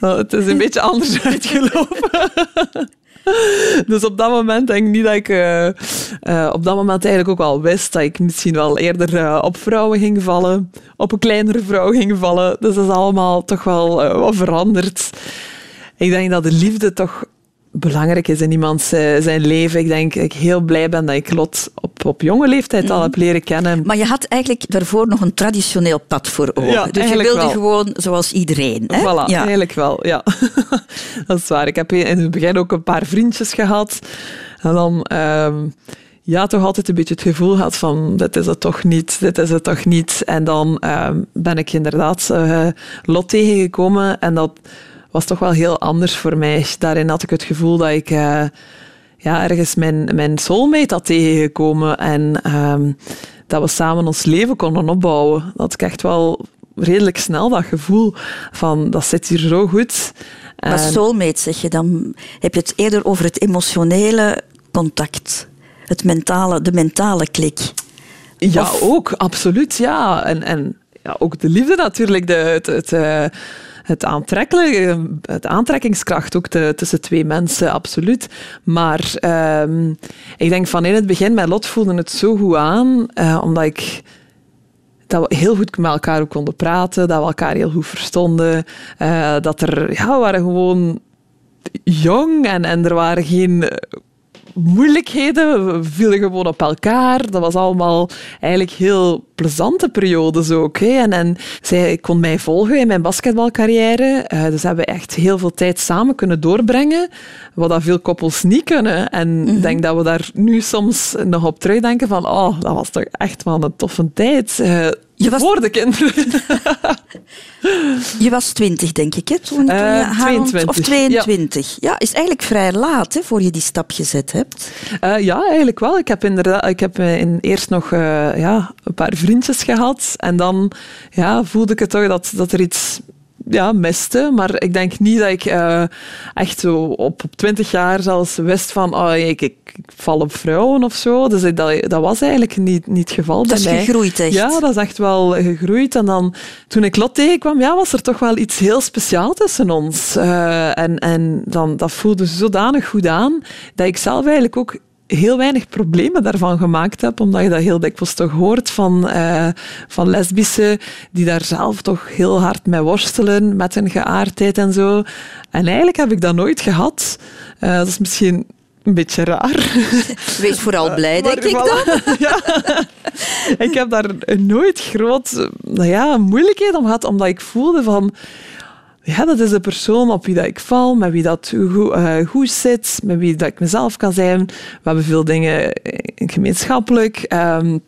nou, het is een beetje anders uitgelopen. dus op dat moment denk ik niet dat ik uh, uh, op dat moment eigenlijk ook wel wist dat ik misschien wel eerder uh, op vrouwen ging vallen, op een kleinere vrouw ging vallen. Dus dat is allemaal toch wel wat veranderd. Ik denk dat de liefde toch belangrijk is in iemands zijn leven. Ik denk dat ik heel blij ben dat ik Lot op, op jonge leeftijd mm. al heb leren kennen. Maar je had eigenlijk daarvoor nog een traditioneel pad voor ogen. Ja, dus je wilde gewoon zoals iedereen. Hè? Voilà, ja. eigenlijk wel, ja. dat is waar. Ik heb in het begin ook een paar vriendjes gehad. En dan... Um, ja, toch altijd een beetje het gevoel gehad van dit is het toch niet, dit is het toch niet. En dan uh, ben ik inderdaad uh, Lot tegengekomen en dat was toch wel heel anders voor mij. Daarin had ik het gevoel dat ik uh, ja, ergens mijn, mijn soulmate had tegengekomen en um, dat we samen ons leven konden opbouwen. Dat had ik echt wel redelijk snel dat gevoel van dat zit hier zo goed. Maar soulmate zeg je, dan heb je het eerder over het emotionele contact, het mentale, de mentale klik. Ja, ook, absoluut, ja. En, en ja, ook de liefde natuurlijk, de, het, het uh, het aantrekkelijke, het aantrekkingskracht ook tussen twee mensen, absoluut. Maar um, ik denk van in het begin, met Lot voelde het zo goed aan, uh, omdat ik dat we heel goed met elkaar ook konden praten, dat we elkaar heel goed verstonden, uh, dat er, ja, we waren gewoon jong en, en er waren geen moeilijkheden. We vielen gewoon op elkaar. Dat was allemaal eigenlijk heel plezante periodes ook. Hè. En, en zij kon mij volgen in mijn basketbalcarrière. Uh, dus hebben we echt heel veel tijd samen kunnen doorbrengen. Wat dat veel koppels niet kunnen. En ik mhm. denk dat we daar nu soms nog op terugdenken van oh, dat was toch echt wel een toffe tijd. Uh, je was... Voor de kinderen. je was twintig, denk ik, hè, toen, uh, je 22. Of 22. Ja. ja. is eigenlijk vrij laat hè, voor je die stap gezet hebt. Uh, ja, eigenlijk wel. Ik heb, inderdaad, ik heb in eerst nog uh, ja, een paar vriendjes gehad. En dan ja, voelde ik het toch dat, dat er iets ja, miste. Maar ik denk niet dat ik uh, echt zo op, op 20 jaar zelfs wist van oh, ik, ik, val op vrouwen of zo. Dus dat, dat was eigenlijk niet, niet het geval dat mij. is gegroeid echt. Ja, dat is echt wel gegroeid. En dan, toen ik Lot tegenkwam, ja, was er toch wel iets heel speciaals tussen ons. Uh, en en dan, dat voelde zodanig goed aan, dat ik zelf eigenlijk ook heel weinig problemen daarvan gemaakt heb, omdat je dat heel dikwijls toch hoort van, uh, van lesbische die daar zelf toch heel hard mee worstelen met hun geaardheid en zo. En eigenlijk heb ik dat nooit gehad. Uh, dat is misschien een beetje raar. Wees vooral blij, denk ik dan. Ja. Ik heb daar nooit groot nou ja, moeilijkheid om gehad, omdat ik voelde van ja, dat is de persoon op wie dat ik val, met wie dat goed, uh, goed zit, met wie dat ik mezelf kan zijn. We hebben veel dingen gemeenschappelijk. Um,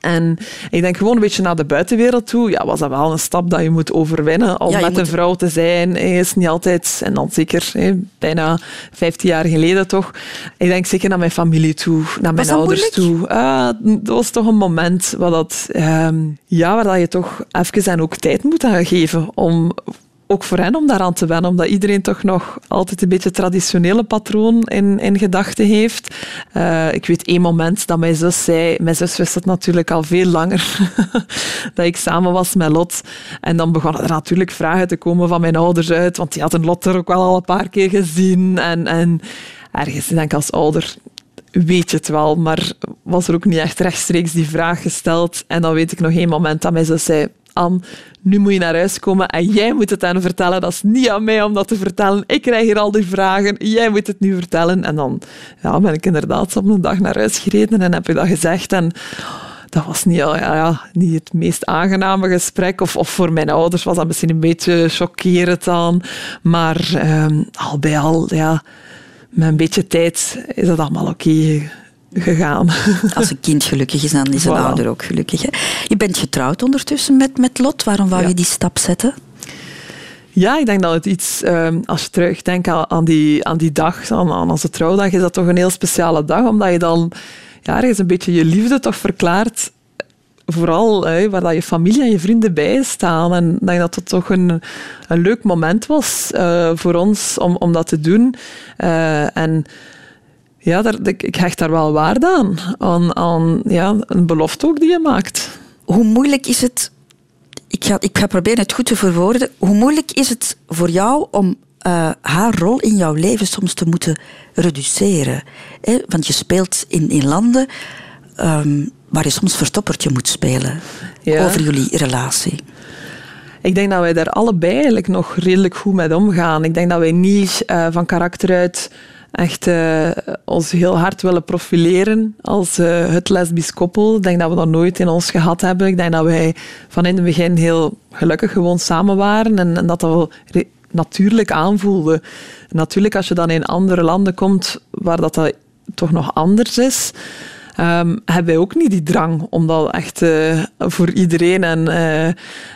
en ik denk gewoon een beetje naar de buitenwereld toe. Ja, was dat wel een stap dat je moet overwinnen om met een vrouw te zijn. Is niet altijd, en dan zeker bijna 15 jaar geleden toch. Ik denk zeker naar mijn familie toe, naar mijn ouders toe. Uh, dat was toch een moment waar, dat, uh, ja, waar dat je toch even en ook tijd moet aan geven om ook voor hen om daaraan te wennen, omdat iedereen toch nog altijd een beetje traditionele patroon in, in gedachten heeft. Uh, ik weet één moment dat mijn zus zei, mijn zus wist het natuurlijk al veel langer, dat ik samen was met Lot. En dan begonnen er natuurlijk vragen te komen van mijn ouders uit, want die hadden Lot er ook wel al een paar keer gezien. En, en ergens, denk ik als ouder, weet je het wel, maar was er ook niet echt rechtstreeks die vraag gesteld. En dan weet ik nog één moment dat mijn zus zei, nu moet je naar huis komen en jij moet het aan vertellen. Dat is niet aan mij om dat te vertellen. Ik krijg hier al die vragen, jij moet het nu vertellen. En dan ja, ben ik inderdaad op een dag naar huis gereden en heb je dat gezegd. En dat was niet, ja, ja, niet het meest aangename gesprek. Of, of voor mijn ouders was dat misschien een beetje chockerend dan. Maar ehm, al bij al, ja, met een beetje tijd is dat allemaal oké gegaan. Als een kind gelukkig is, dan is een ouder ook gelukkig. Hè? Je bent getrouwd ondertussen met, met Lot. Waarom wou je die stap zetten? Ja, ik denk dat het iets, ehm, als je terugdenkt aan die, aan die dag, aan, aan onze trouwdag, is dat toch een heel speciale dag, omdat je dan ja, ergens een beetje je liefde toch verklaart vooral hè, waar dat je familie en je vrienden bij staan. En ik denk dat het toch een, een leuk moment was uh, voor ons om, om dat te doen. Uh, en ja, daar, ik, ik, hecht daar wel waarde aan. Aan, aan ja, een belofte ook die je maakt. Hoe moeilijk is het... Ik ga, ik ga proberen het goed te verwoorden. Hoe moeilijk is het voor jou om uh, haar rol in jouw leven soms te moeten reduceren? Hè? Want je speelt in, in landen um, waar je soms verstoppertje moet spelen ja. over jullie relatie. Ik denk dat wij daar allebei eigenlijk nog redelijk goed mee omgaan. Ik denk dat wij niet uh, van karakter uit echt uh, ons heel hard willen profileren als uh, het lesbisch koppel. Ik denk dat we dat nooit in ons gehad hebben. Ik denk dat wij van in het begin heel gelukkig gewoon samen waren en, en dat dat wel natuurlijk aanvoelde. natuurlijk, als je dan in andere landen komt waar dat, dat toch nog anders is, um, hebben wij ook niet die drang om dat echt uh, voor iedereen en,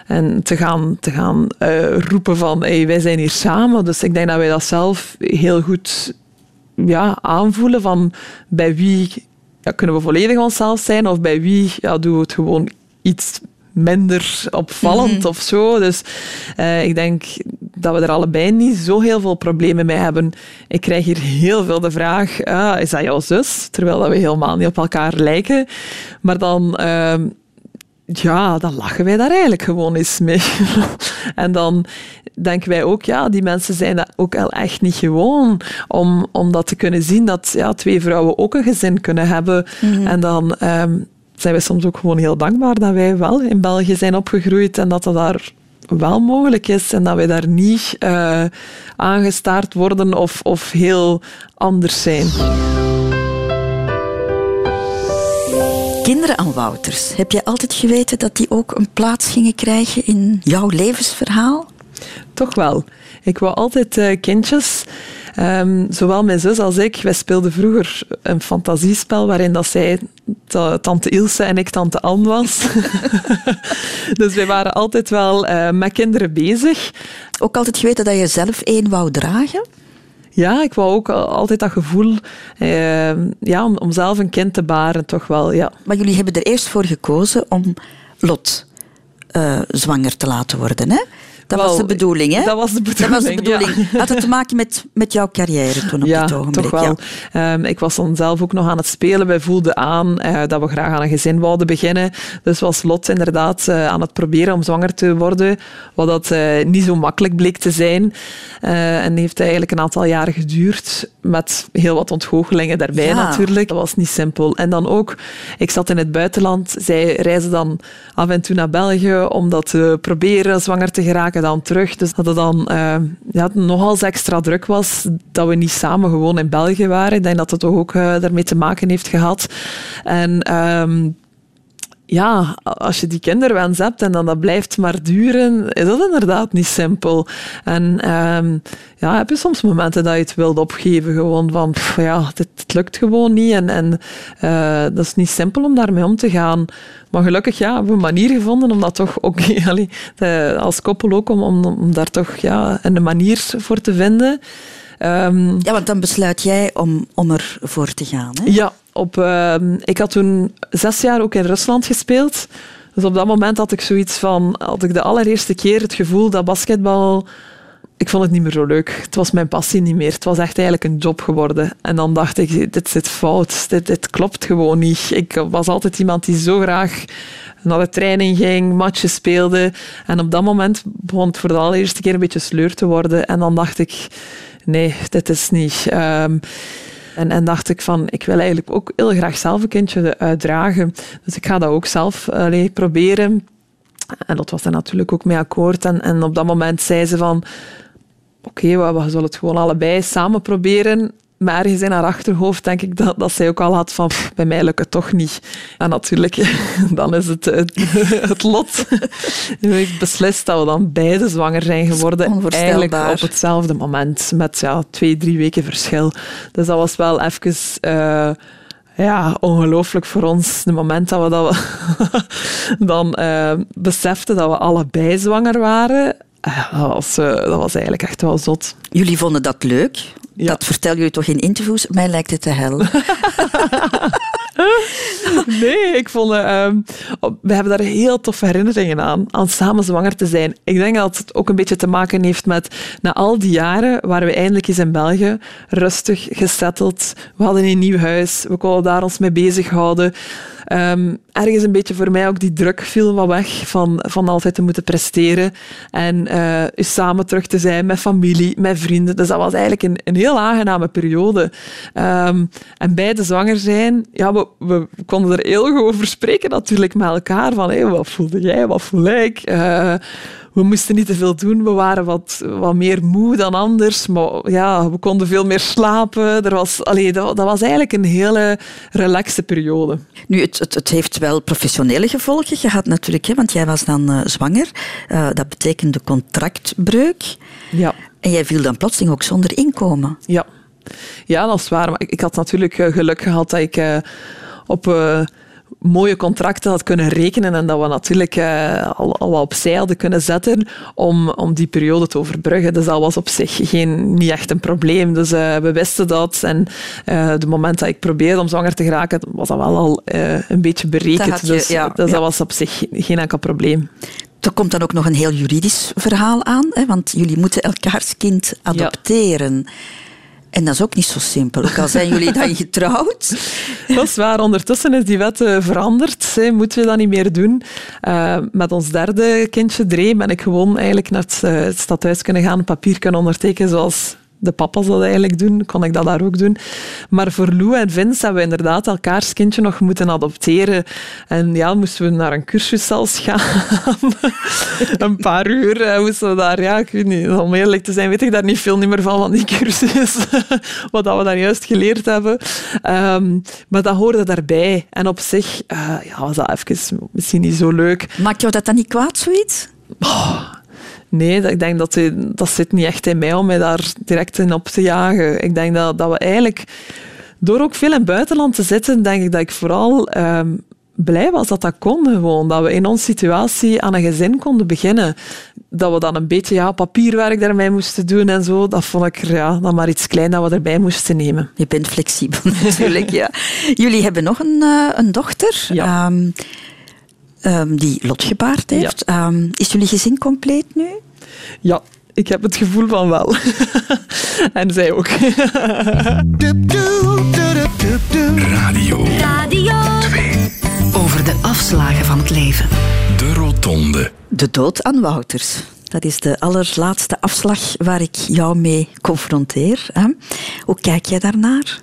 en te gaan, te gaan roepen van hey, wij zijn hier samen. Dus ik denk dat wij dat zelf heel goed ja, aanvoelen van bij wie ja, kunnen we volledig onszelf zijn of bij wie ja, doen we het gewoon iets minder opvallend mm of zo. Dus uh, ik denk dat we er allebei niet zo heel veel problemen mee hebben. Ik krijg hier heel veel de vraag, ah, is dat jouw zus? Terwijl dat we helemaal niet op elkaar lijken. Maar dan... Uh, ja, dan lachen wij daar eigenlijk gewoon eens mee. en dan denken wij ook, ja, die mensen zijn dat ook al echt niet gewoon om, om dat te kunnen zien, dat ja, twee vrouwen ook een gezin kunnen hebben. Mhm. En dan um, zijn wij soms ook gewoon heel dankbaar dat wij wel in België zijn opgegroeid en dat dat daar wel mogelijk is en dat wij daar niet uh, aangestaard worden of, of heel anders zijn. Kinderen aan Wouters, heb je altijd geweten dat die ook een plaats gingen krijgen in jouw levensverhaal? Toch wel. Ik wou altijd uh, kindjes. Um, zowel mijn zus als ik, wij speelden vroeger een fantasiespel waarin dat zij tante Ilse en ik tante Anne was. dus wij waren altijd wel uh, met kinderen bezig. Ook altijd geweten dat je zelf één wou dragen? Ja, ik wou ook altijd dat gevoel uh, ja, om, om zelf een kind te baren, toch wel. Ja. Maar jullie hebben er eerst voor gekozen om Lot uh, zwanger te laten worden, hè? Dat Wel, was de bedoeling, hè? Dat was de bedoeling, Dat was de bedoeling. Had het te maken met, met jouw carrière toen op ja, dit ogenblik? toch wel. Ehm, ik was dan zelf ook nog aan het spelen. Wij voelden aan eh, dat we graag aan een gezin wouden beginnen. Dus was Lot inderdaad eh, aan het proberen om zwanger te worden, wat dat eh, niet zo makkelijk bleek te zijn. En heeft eigenlijk een aantal jaren geduurd, met heel wat ontgoochelingen daarbij Ja. natuurlijk. Dat was niet simpel. En dan ook, ik zat in het buitenland. Zij reizen dan af en toe naar België om dat te proberen zwanger te geraken, dan terug. Dus dat het dan eh, ja, nogal extra druk was dat we niet samen gewoon in België waren. Ik denk dat het toch ook eh, daarmee te maken heeft gehad. En ehm, ja, als je die kinderwens hebt en dan dat blijft maar duren, is dat inderdaad niet simpel. En ehm, ja, heb je soms momenten dat je het wilt opgeven, gewoon van, pff, ja, dit, het lukt gewoon niet en, en eh, dat is niet simpel om daarmee om te gaan. Maar gelukkig ja, hebben we een manier gevonden om dat toch ook, de- als koppel ook, om, om, om daar toch ja, een manier voor te vinden. Ehm, Ja, want dan besluit jij om, om ervoor te gaan. Hè? ja, op, ehm, ik had toen zes jaar ook in Rusland gespeeld. Dus op dat moment had ik zoiets van, had ik de allereerste keer het gevoel dat basketbal, ik vond het niet meer zo leuk. Het was mijn passie niet meer. Het was echt eigenlijk een job geworden. En dan dacht ik, dit zit fout. Dit, klopt gewoon niet. Ik was altijd iemand die zo graag naar de training ging, matches speelde. En op dat moment begon het voor de allereerste keer een beetje sleur te worden. En dan dacht ik, nee, dit is niet. Ehm, en, en dacht ik van, ik wil eigenlijk ook heel graag zelf een kindje uitdragen. Dus ik ga dat ook zelf allee, proberen. En dat was daar natuurlijk ook mee akkoord. En, en op dat moment zei ze van, oké, we zullen het gewoon allebei samen proberen. Maar ergens in haar achterhoofd denk ik dat, dat zij ook al had van, "Pff, bij mij lukt het toch niet. En natuurlijk, dan is het het, het lot. Heeft beslist dat we dan beide zwanger zijn geworden. Eigenlijk op hetzelfde moment, met ja, twee, drie weken verschil. Dus dat was wel even... eh, ja, ongelooflijk voor ons. Het moment dat we, dat we dan eh, beseften dat we allebei zwanger waren, eh, dat, was, dat was eigenlijk echt wel zot. Jullie vonden dat leuk. Ja. Dat vertellen jullie toch in interviews? Mij lijkt het te hel. Nee, ik vond... eh, ehm, we hebben daar heel toffe herinneringen aan, aan samen zwanger te zijn. Ik denk dat het ook een beetje te maken heeft met... Na al die jaren waren we eindelijk eens in België, rustig, gesetteld. We hadden een nieuw huis, we konden daar ons mee bezighouden. Ehm, ergens een beetje voor mij ook die druk viel wat weg van, van altijd te moeten presteren. En eens samen terug te zijn met familie, met vrienden. Dus dat was eigenlijk een, een heel aangename periode. Ehm, en beide zwanger zijn, ja, we, we konden er heel goed over spreken natuurlijk met elkaar. Van, hé, wat voelde jij, wat voel ik? Eh, we moesten niet te veel doen. We waren wat, wat meer moe dan anders. Maar ja, we konden veel meer slapen. Er was, allee, dat, dat was eigenlijk een hele relaxe periode. Nu, het, het, het heeft wel professionele gevolgen gehad natuurlijk, hè, want jij was dan eh, zwanger. Eh, dat betekende contractbreuk. Ja. En jij viel dan plotseling ook zonder inkomen. Ja. ja, dat is waar. Maar ik, ik had natuurlijk eh, geluk gehad dat ik eh, op mooie contracten had kunnen rekenen en dat we natuurlijk eh, al, al wat opzij hadden kunnen zetten om, om die periode te overbruggen. Dus dat was op zich geen, niet echt een probleem. Dus eh, we wisten dat. En eh de moment dat ik probeerde om zwanger te geraken, was dat wel al een beetje berekend. je, dus ja, dus ja. dat was op zich geen enkel probleem. Er komt dan ook nog een heel juridisch verhaal aan, hè, want jullie moeten elkaars kind adopteren. En dat is ook niet zo simpel. Ook al zijn jullie dan getrouwd. Dat is waar. Ondertussen is die wet eh, veranderd. Hè. Moeten we dat niet meer doen. Eh, met ons derde kindje, Dre, ben ik gewoon eigenlijk naar het, eh, het stadhuis kunnen gaan, papier kunnen ondertekenen zoals de papa's dat eigenlijk doen. Kon ik dat daar ook doen. Maar voor Lou en Vince hebben we inderdaad elkaars kindje nog moeten adopteren. En ja, moesten we naar een cursus zelfs gaan. een paar uur eh, moesten we daar, ja, ik weet niet, om eerlijk te zijn, weet ik daar niet veel niet meer van, van die cursus. Wat dat we daar juist geleerd hebben. Ehm, maar dat hoorde daarbij. En op zich eh, ja, was dat even misschien niet zo leuk. Maakt jou dat dan niet kwaad, zoiets? Nee, ik denk dat die- dat zit niet echt in mij om mij daar direct in op te jagen. Ik denk dat, dat we eigenlijk, door ook veel in het buitenland te zitten, denk ik dat ik vooral ehm, blij was dat dat kon gewoon. Dat we in onze situatie aan een gezin konden beginnen. Dat we dan een beetje ja, papierwerk daarmee moesten doen en zo. Dat vond ik ja, dan maar iets klein dat we erbij moesten nemen. Je bent flexibel natuurlijk, ja. Jullie hebben nog een, eh, een dochter Ja. ehm, ehm, die Lot gebaard heeft. Ehm, is jullie gezin compleet nu? Ja, ik heb het gevoel van wel. en zij ook. Radio. Radio 2. Over de afslagen van het leven. De Rotonde. De dood aan Wouters. Dat is de allerlaatste afslag waar ik jou mee confronteer. Hè? Hoe kijk jij daarnaar?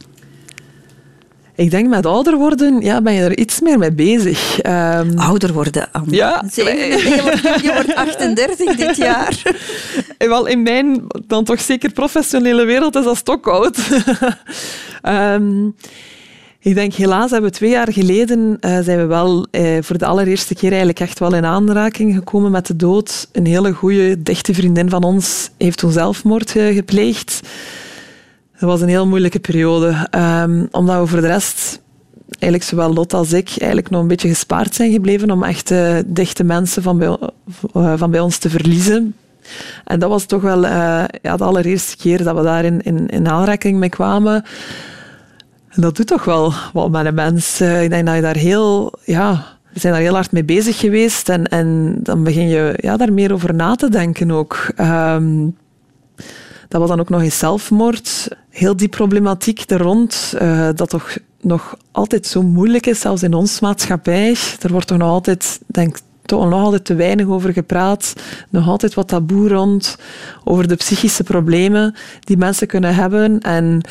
Ik denk met ouder worden ja, ben je er iets meer mee bezig. Um, ouder worden, Anne. Ja. Je wordt, je wordt 38 dit jaar. Wel, in mijn dan toch zeker professionele wereld is dat stokoud. um, ik denk, helaas hebben we twee jaar geleden uh, zijn we wel uh, voor de allereerste keer eigenlijk echt wel in aanraking gekomen met de dood. Een hele goede, dichte vriendin van ons heeft toen zelfmoord uh, gepleegd. Dat was een heel moeilijke periode, um, omdat we voor de rest, eigenlijk zowel Lot als ik, eigenlijk nog een beetje gespaard zijn gebleven om echt dichte mensen van bij, van bij ons te verliezen. En dat was toch wel ja, de allereerste keer dat we daar in, in, in aanraking mee kwamen. En dat doet toch wel wat met een mens. Ik denk dat je daar heel, ja, we zijn daar heel hard mee bezig geweest en, en dan begin je ja, daar meer over na te denken ook. Um, dat was dan ook nog eens zelfmoord. Heel die problematiek er rond, uh, dat toch nog altijd zo moeilijk is, zelfs in onze maatschappij. Er wordt toch nog altijd, denk toch nog altijd te weinig over gepraat. Nog altijd wat taboe rond over de psychische problemen die mensen kunnen hebben. En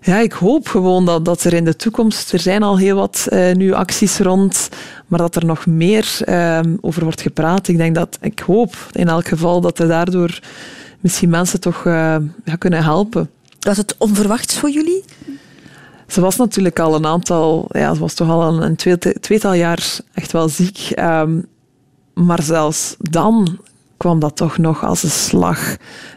ja, ik hoop gewoon dat, dat er in de toekomst, er zijn al heel wat uh, nu acties rond, maar dat er nog meer uh, over wordt gepraat. Ik denk dat, ik hoop in elk geval dat er daardoor misschien mensen toch uh, ja, kunnen helpen. Was het onverwachts voor jullie? Ze was natuurlijk al een aantal, ja, ze was toch al een, een tweetal jaar echt wel ziek. Um, maar zelfs dan kwam dat toch nog als een slag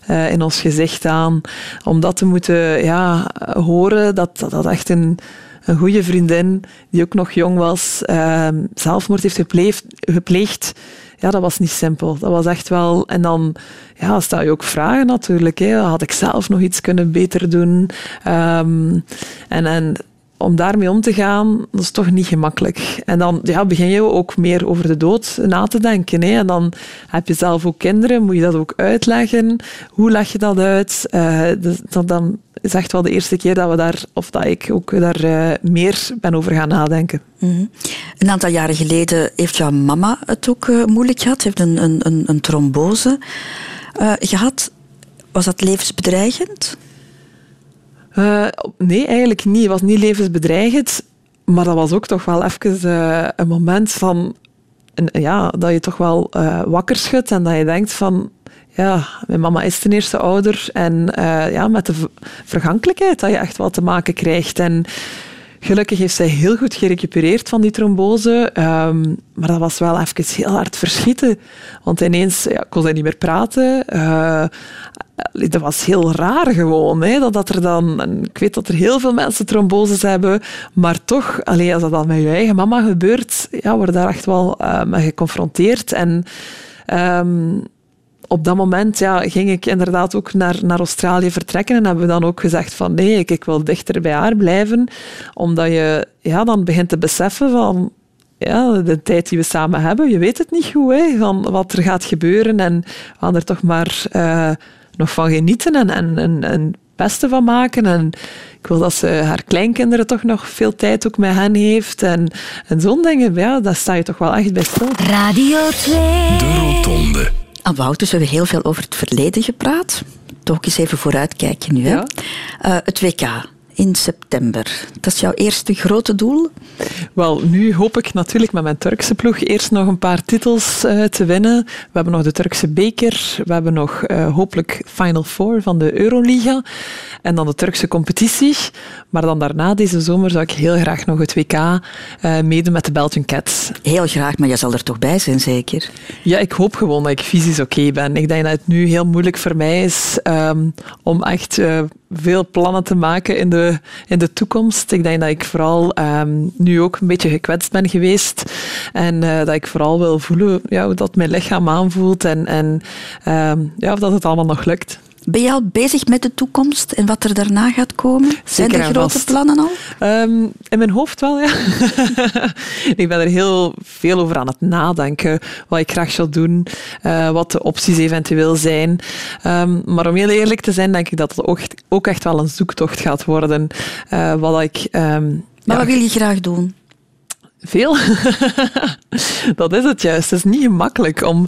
uh, in ons gezicht aan. Om dat te moeten ja, horen, dat dat, dat echt een, een goede vriendin, die ook nog jong was, uh, zelfmoord heeft gepleegd, gepleegd. Ja, dat was niet simpel. Dat was echt wel... En dan ja, stel je ook vragen natuurlijk. Hè. Had ik zelf nog iets kunnen beter doen? Um, en, en om daarmee om te gaan, dat is toch niet gemakkelijk. En dan ja, begin je ook meer over de dood na te denken. Hè. En dan heb je zelf ook kinderen, moet je dat ook uitleggen. Hoe leg je dat uit? Uh, dus dat, dan is echt wel de eerste keer dat we daar, of dat ik ook daar uh, meer ben over gaan nadenken. -hmm. Een aantal jaren geleden heeft jouw mama het ook uh, moeilijk gehad. Heeft een, een, een, een trombose gehad. Was dat levensbedreigend? Uh, nee, eigenlijk niet. Het was niet levensbedreigend. Maar dat was ook toch wel even uh, een moment van... Ja, dat je toch wel uh, wakker schudt en dat je denkt van... Ja, mijn mama is ten eerste ouder. En ja, met de vergankelijkheid dat je echt wel te maken krijgt. En Gelukkig heeft zij heel goed gerecupereerd van die trombose. Um, maar dat was wel even heel hard verschieten. Want ineens ja, kon zij niet meer praten. Uh, dat was heel raar gewoon. Hè, dat, dat er dan, ik weet dat er heel veel mensen tromboses hebben, maar toch, alleen als dat dan met je eigen mama gebeurt, ja, word daar echt wel uh, mee geconfronteerd. En um, op dat moment ja, ging ik inderdaad ook naar, naar Australië vertrekken en hebben we dan ook gezegd van nee, ik, ik wil dichter bij haar blijven, omdat je ja, dan begint te beseffen van ja, de tijd die we samen hebben, je weet het niet goed hè, van wat er gaat gebeuren en we gaan er toch maar uh, nog van genieten en, en, en, en het beste van maken. En ik wil dat ze haar kleinkinderen toch nog veel tijd ook met hen heeft. En, en zo'n dingen, ja, daar sta je toch wel echt bij stil. Radio 2. De Rotonde. Aan Wouters hebben we heel veel over het verleden gepraat. Toch eens even vooruitkijken nu. Hè? Ja. Uh, het WK in september. Dat is jouw eerste grote doel? Wel, nu hoop ik natuurlijk met mijn Turkse ploeg eerst nog een paar titels uh, te winnen. We hebben nog de Turkse beker, we hebben nog uh, hopelijk Final Four van de Euroliga en dan de Turkse competitie. Maar dan daarna, deze zomer, zou ik heel graag nog het WK uh, meedoen met de Belgian Cats. Heel graag, maar je zal er toch bij zijn, zeker? Ja, ik hoop gewoon dat ik fysisch oké okay ben. Ik denk dat het nu heel moeilijk voor mij is um, om echt veel plannen te maken in de, in de toekomst. Ik denk dat ik vooral um, nu ook een beetje gekwetst ben geweest. En uh, dat ik vooral wil voelen ja, hoe dat mijn lichaam aanvoelt en, en um, ja, of dat het allemaal nog lukt. Ben je al bezig met de toekomst en wat er daarna gaat komen? Zijn er grote vast. plannen al? Ehm, in mijn hoofd wel, ja. ik ben er heel veel over aan het nadenken. Wat ik graag zou doen, eh, wat de opties eventueel zijn. Ehm, maar om heel eerlijk te zijn, denk ik dat het ook, ook echt wel een zoektocht gaat worden. Eh, wat ik... ehm, Maar ja, wat wil je graag doen? Veel. dat is het juist. Het is niet gemakkelijk om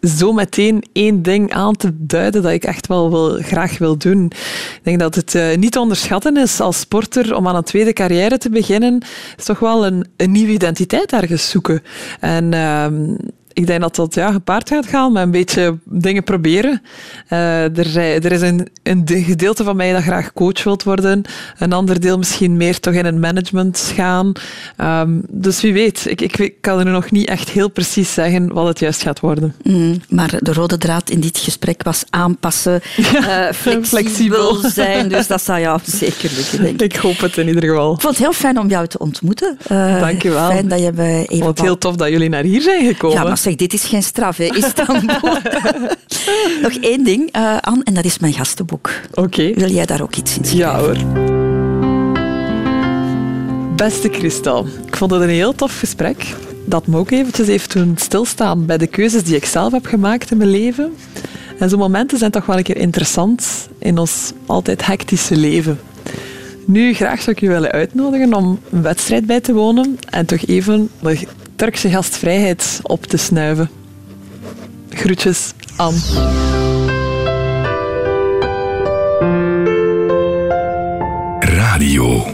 zo meteen één ding aan te duiden dat ik echt wel wil, graag wil doen. Ik denk dat het eh, niet te onderschatten is als sporter om aan een tweede carrière te beginnen. is toch wel een, een nieuwe identiteit ergens zoeken. En ehm, ik denk dat dat ja, gepaard gaat gaan met een beetje dingen proberen. Eh, er, er is een, een de- gedeelte van mij dat graag coach wilt worden. Een ander deel misschien meer toch in een management gaan. Ehm, dus wie weet. Ik, ik, kan er nog niet echt heel precies zeggen wat het juist gaat worden. Mm, maar de rode draad in dit gesprek was aanpassen, eh, flexibel, flexibel. zijn. Dus dat zou jou zeker lukken, denk ik. Ik hoop het in ieder geval. Ik vond het heel fijn om jou te ontmoeten. Eh, Dank je wel. Fijn dat je me even... Wat heel tof dat jullie naar hier zijn gekomen. Ja, maar zeg, dit is geen straf, hè, Istanbul. Nog één ding, Anne, en dat is mijn gastenboek. Oké. Wil jij daar ook iets in schrijven? Ja hoor. Beste Christel, ik vond het een heel tof gesprek. Dat me ook eventjes heeft doen stilstaan bij de keuzes die ik zelf heb gemaakt in mijn leven. En zo'n momenten zijn toch wel een keer interessant in ons altijd hectische leven. Nu, graag zou ik je willen uitnodigen om een wedstrijd bij te wonen en toch even de Turkse gastvrijheid op te snuiven. Groetjes, Anne. Radio.